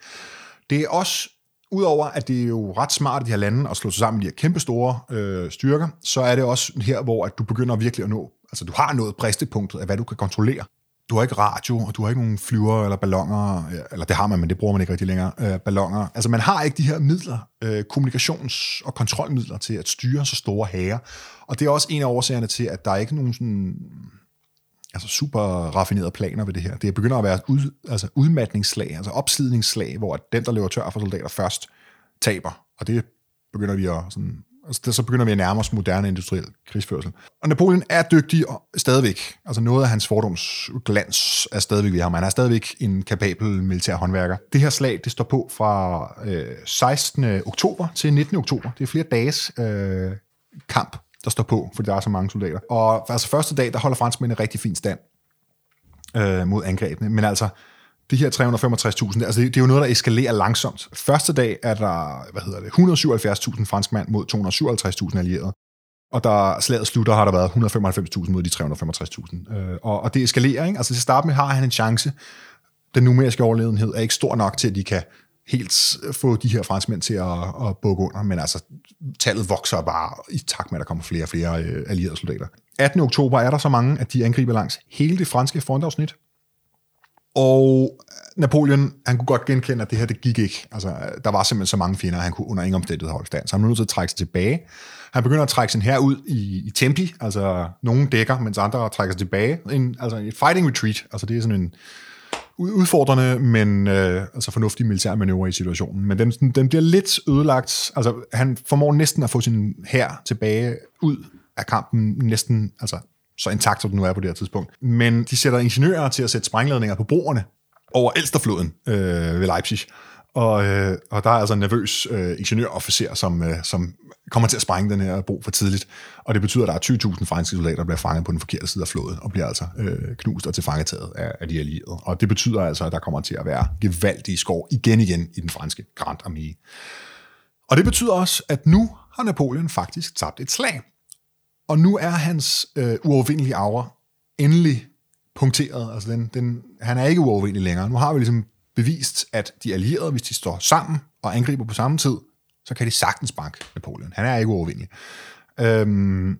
Det er også, udover at det er jo ret smart at de her lande at slå sig sammen i de her kæmpe store øh, styrker, så er det også her, hvor at du begynder virkelig at nå, altså du har nået bristepunktet af, hvad du kan kontrollere du har ikke radio, og du har ikke nogen flyver eller ballonger, øh, eller det har man, men det bruger man ikke rigtig længere, øh, ballonger. Altså man har ikke de her midler, øh, kommunikations- og kontrolmidler til at styre så store hager. Og det er også en af årsagerne til, at der er ikke nogen sådan, altså super raffinerede planer ved det her. Det begynder at være ud, altså udmatningsslag, altså opslidningsslag, hvor den, der løber tør for soldater først, taber. Og det begynder vi at sådan Altså, så begynder vi at nærme os moderne industriel krigsførsel. Og Napoleon er dygtig og stadigvæk. Altså noget af hans fordomsglans er stadigvæk ved ham. Han er stadigvæk en kapabel militær håndværker. Det her slag, det står på fra øh, 16. oktober til 19. oktober. Det er flere dages øh, kamp, der står på, fordi der er så mange soldater. Og altså første dag, der holder franskmændene rigtig fin stand øh, mod angrebene. Men altså, de her 365.000, altså det, det er jo noget, der eskalerer langsomt. Første dag er der, hvad hedder det, 177.000 franskmænd mod 257.000 allierede. Og da slaget slutter, har der været 195.000 mod de 365.000. Øh, og, og det eskalerer, ikke? Altså til at starte med har han en chance. Den numeriske overledenhed er ikke stor nok til, at de kan helt få de her franskmænd til at, at bukke under, men altså tallet vokser bare i takt med, at der kommer flere og flere øh, allierede soldater. 18. oktober er der så mange, at de angriber langs hele det franske frontafsnit, og øh, Napoleon, han kunne godt genkende, at det her, det gik ikke. Altså, der var simpelthen så mange fjender, at han kunne under ingen omstændighed holde stand. Så han var nødt til at trække sig tilbage. Han begynder at trække sin her ud i, i tempi, altså nogen dækker, mens andre trækker sig tilbage. En, altså et fighting retreat, altså det er sådan en udfordrende, men øh, altså fornuftig militær manøvre i situationen. Men den, den bliver lidt ødelagt. Altså, han formår næsten at få sin her tilbage ud af kampen næsten altså så intakt som den nu er på det her tidspunkt. Men de sætter ingeniører til at sætte sprængladninger på broerne over Elsterfloden øh, ved Leipzig. Og, øh, og der er altså en nervøs øh, ingeniørofficer, som, øh, som kommer til at sprænge den her bro for tidligt. Og det betyder, at der er 20.000 franske soldater, der bliver fanget på den forkerte side af floden, og bliver altså øh, knust og tilfangetaget af, af de allierede. Og det betyder altså, at der kommer til at være gevaldige skår igen igen i den franske Grand Armée. Og det betyder også, at nu har Napoleon faktisk tabt et slag. Og nu er hans øh, uovervindelige aura endelig punkteret. Altså den, den, han er ikke uovervindelig længere. Nu har vi ligesom bevist, at de allierede, hvis de står sammen og angriber på samme tid, så kan de sagtens banke Napoleon. Han er ikke uovervindelig. Øhm,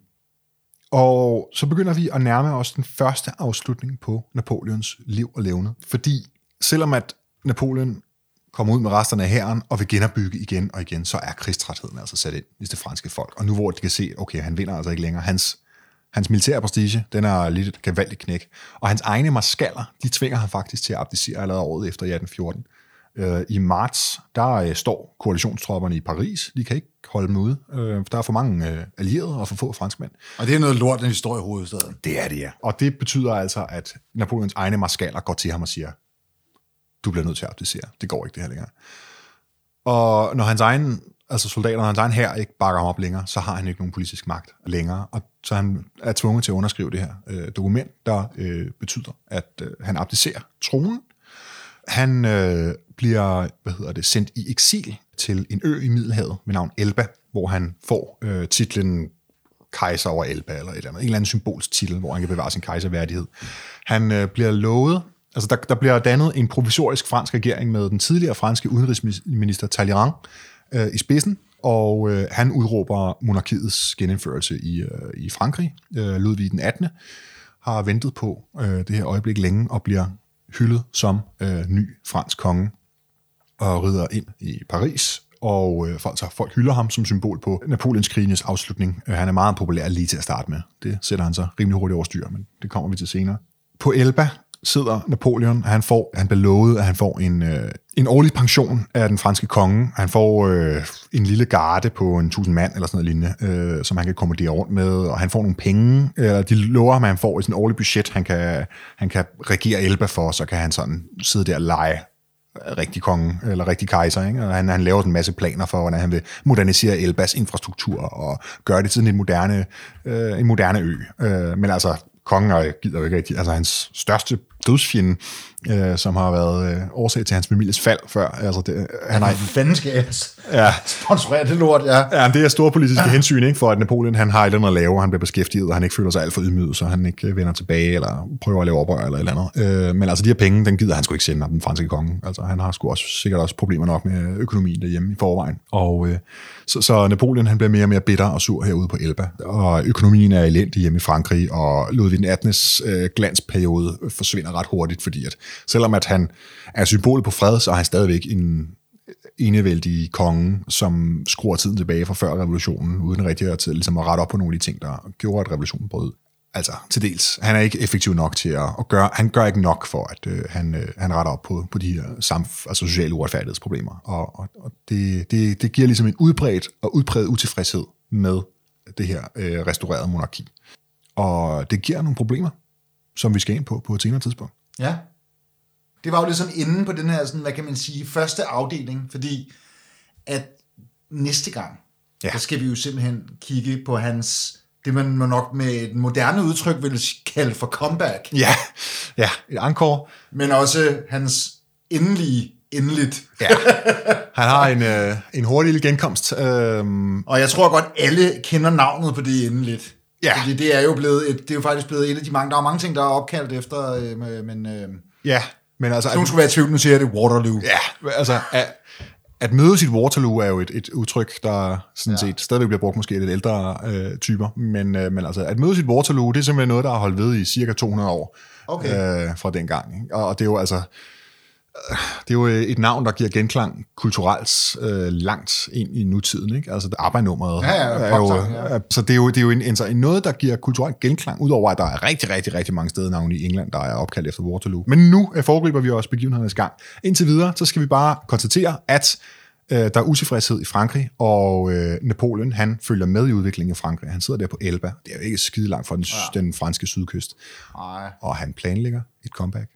og så begynder vi at nærme os den første afslutning på Napoleons liv og levende. Fordi selvom at Napoleon kommer ud med resterne af hæren og vil genopbygge igen og igen, så er krigstrætheden altså sat ind i det franske folk. Og nu hvor de kan se, okay, han vinder altså ikke længere, hans, hans militære prestige, den er lidt et gevaldigt knæk. Og hans egne marskaller, de tvinger ham faktisk til at abdicere allerede året efter i 1814. Øh, I marts, der øh, står koalitionstropperne i Paris. De kan ikke holde dem ude. Øh, der er for mange øh, allierede og for få franskmænd. Og det er noget lort, den historie i hovedstaden. Det er det, ja. Og det betyder altså, at Napoleons egne marskaller går til ham og siger, du bliver nødt til at abdicere. Det går ikke det her længere. Og når hans egen, altså soldater, når hans egen her ikke bakker ham op længere, så har han ikke nogen politisk magt længere. Og så han er tvunget til at underskrive det her øh, dokument, der øh, betyder, at øh, han abdicerer tronen. Han øh, bliver hvad hedder det, sendt i eksil til en ø i Middelhavet med navn Elba, hvor han får øh, titlen kejser over Elba, eller et eller andet, en eller anden symbolsk titel, hvor han kan bevare sin kejserværdighed. Han øh, bliver lovet Altså, der, der bliver dannet en provisorisk fransk regering med den tidligere franske udenrigsminister Talleyrand øh, i spidsen, og øh, han udråber monarkiets genindførelse i, øh, i Frankrig. Øh, Ludvig den 18. har ventet på øh, det her øjeblik længe og bliver hyldet som øh, ny fransk konge og rider ind i Paris, og øh, folk, så folk hylder ham som symbol på Napoleons krigens afslutning. Øh, han er meget populær lige til at starte med. Det sætter han så rimelig hurtigt over styr, men det kommer vi til senere. På Elba sidder Napoleon, han får, han bliver lovet, at han får en, øh, en årlig pension af den franske konge. Han får øh, en lille garde på en tusind mand, eller sådan noget lignende, øh, som han kan kommandere rundt med, og han får nogle penge, eller de lover ham, at han får i sin årlige budget, han kan, han kan regere Elba for, så kan han sådan sidde der og lege rigtig konge, eller rigtig kejser. Ikke? Og han, han laver en masse planer for, hvordan han vil modernisere Elbas infrastruktur og gøre det til en moderne, øh, en moderne ø. Øh, men altså, kongen gider jo ikke rigtig, altså hans største Duschchen. Øh, som har været øh, årsag til hans families fald før. Altså det, han har... Fanden skal jeg ja. sponsorere det lort, ja. Ja, det er store politiske ja. hensyn, ikke, for at Napoleon han har et eller andet at lave, han bliver beskæftiget, og han ikke føler sig alt for ydmyget, så han ikke vender tilbage, eller prøver at lave oprør, eller et eller andet. Øh, men altså de her penge, den gider han sgu ikke sende af den franske konge. Altså han har sgu også, sikkert også problemer nok med økonomien derhjemme i forvejen. Og øh, så, så Napoleon han bliver mere og mere bitter og sur herude på Elba, og økonomien er elendig hjemme i Frankrig, og Ludvig den 18. Øh, glansperiode forsvinder ret hurtigt, fordi at selvom at han er symbolet på fred, så er han stadigvæk en enevældig konge, som skruer tiden tilbage fra før revolutionen, uden rigtig at, ligesom at rette op på nogle af de ting, der gjorde, at revolutionen brød. Altså, til dels. Han er ikke effektiv nok til at, at gøre, han gør ikke nok for, at øh, han, øh, han retter op på, på de her samf, altså sociale uretfærdighedsproblemer. Og, og, og det, det, det giver ligesom en udbredt og udbredt utilfredshed med det her øh, restaurerede monarki. Og det giver nogle problemer, som vi skal ind på på et senere tidspunkt. Ja. Det var jo ligesom inde på den her, sådan, hvad kan man sige, første afdeling, fordi at næste gang, ja. der skal vi jo simpelthen kigge på hans, det man nok med et moderne udtryk vil kalde for comeback. Ja, ja, et encore. Men også hans endelige endeligt. Ja. Han har en, øh, en hurtig genkomst. Øhm. Og jeg tror godt, alle kender navnet på det endeligt. Ja. Fordi det er jo blevet et, det er jo faktisk blevet et af de mange, der er mange ting, der er opkaldt efter, øh, men... Øh, ja, men altså... Hvis nogen skulle være i tvivl, nu siger jeg det Waterloo. Ja, altså... At, at møde sit Waterloo er jo et, et udtryk, der sådan ja. set stadigvæk bliver brugt måske lidt ældre øh, typer, men, øh, men altså at møde sit Waterloo, det er simpelthen noget, der har holdt ved i cirka 200 år okay. øh, fra den gang. Ikke? Og, og det er jo altså, det er jo øh, et navn, der giver genklang kulturelt øh, langt ind i nutiden. Ikke? Altså arbejdsnummeret. Ja, ja, er jo, ja. Så det er jo, det er jo en, en, en noget, der giver kulturelt genklang, udover at der er rigtig, rigtig, rigtig mange steder navne i England, der er opkaldt efter Waterloo. Men nu foregriber vi også begivenhedernes gang. Indtil videre, så skal vi bare konstatere, at Øh, der er utilfredshed i Frankrig, og øh, Napoleon, han følger med i udviklingen i Frankrig. Han sidder der på Elba. Det er jo ikke skide langt fra den, ja. den franske sydkyst. Nej. Og han planlægger et comeback.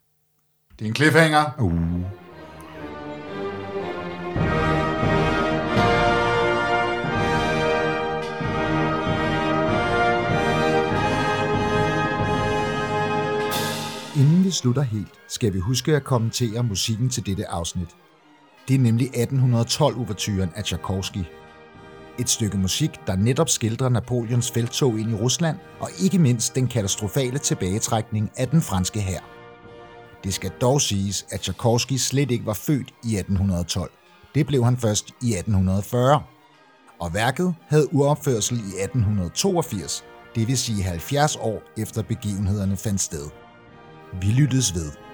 Det er en cliffhanger. Uh. Inden vi slutter helt, skal vi huske at kommentere musikken til dette afsnit. Det er nemlig 1812-overturen af Tchaikovsky. Et stykke musik, der netop skildrer Napoleons feltog ind i Rusland, og ikke mindst den katastrofale tilbagetrækning af den franske hær. Det skal dog siges, at Tchaikovsky slet ikke var født i 1812. Det blev han først i 1840. Og værket havde uopførsel i 1882, det vil sige 70 år efter begivenhederne fandt sted. Vi lyttes ved.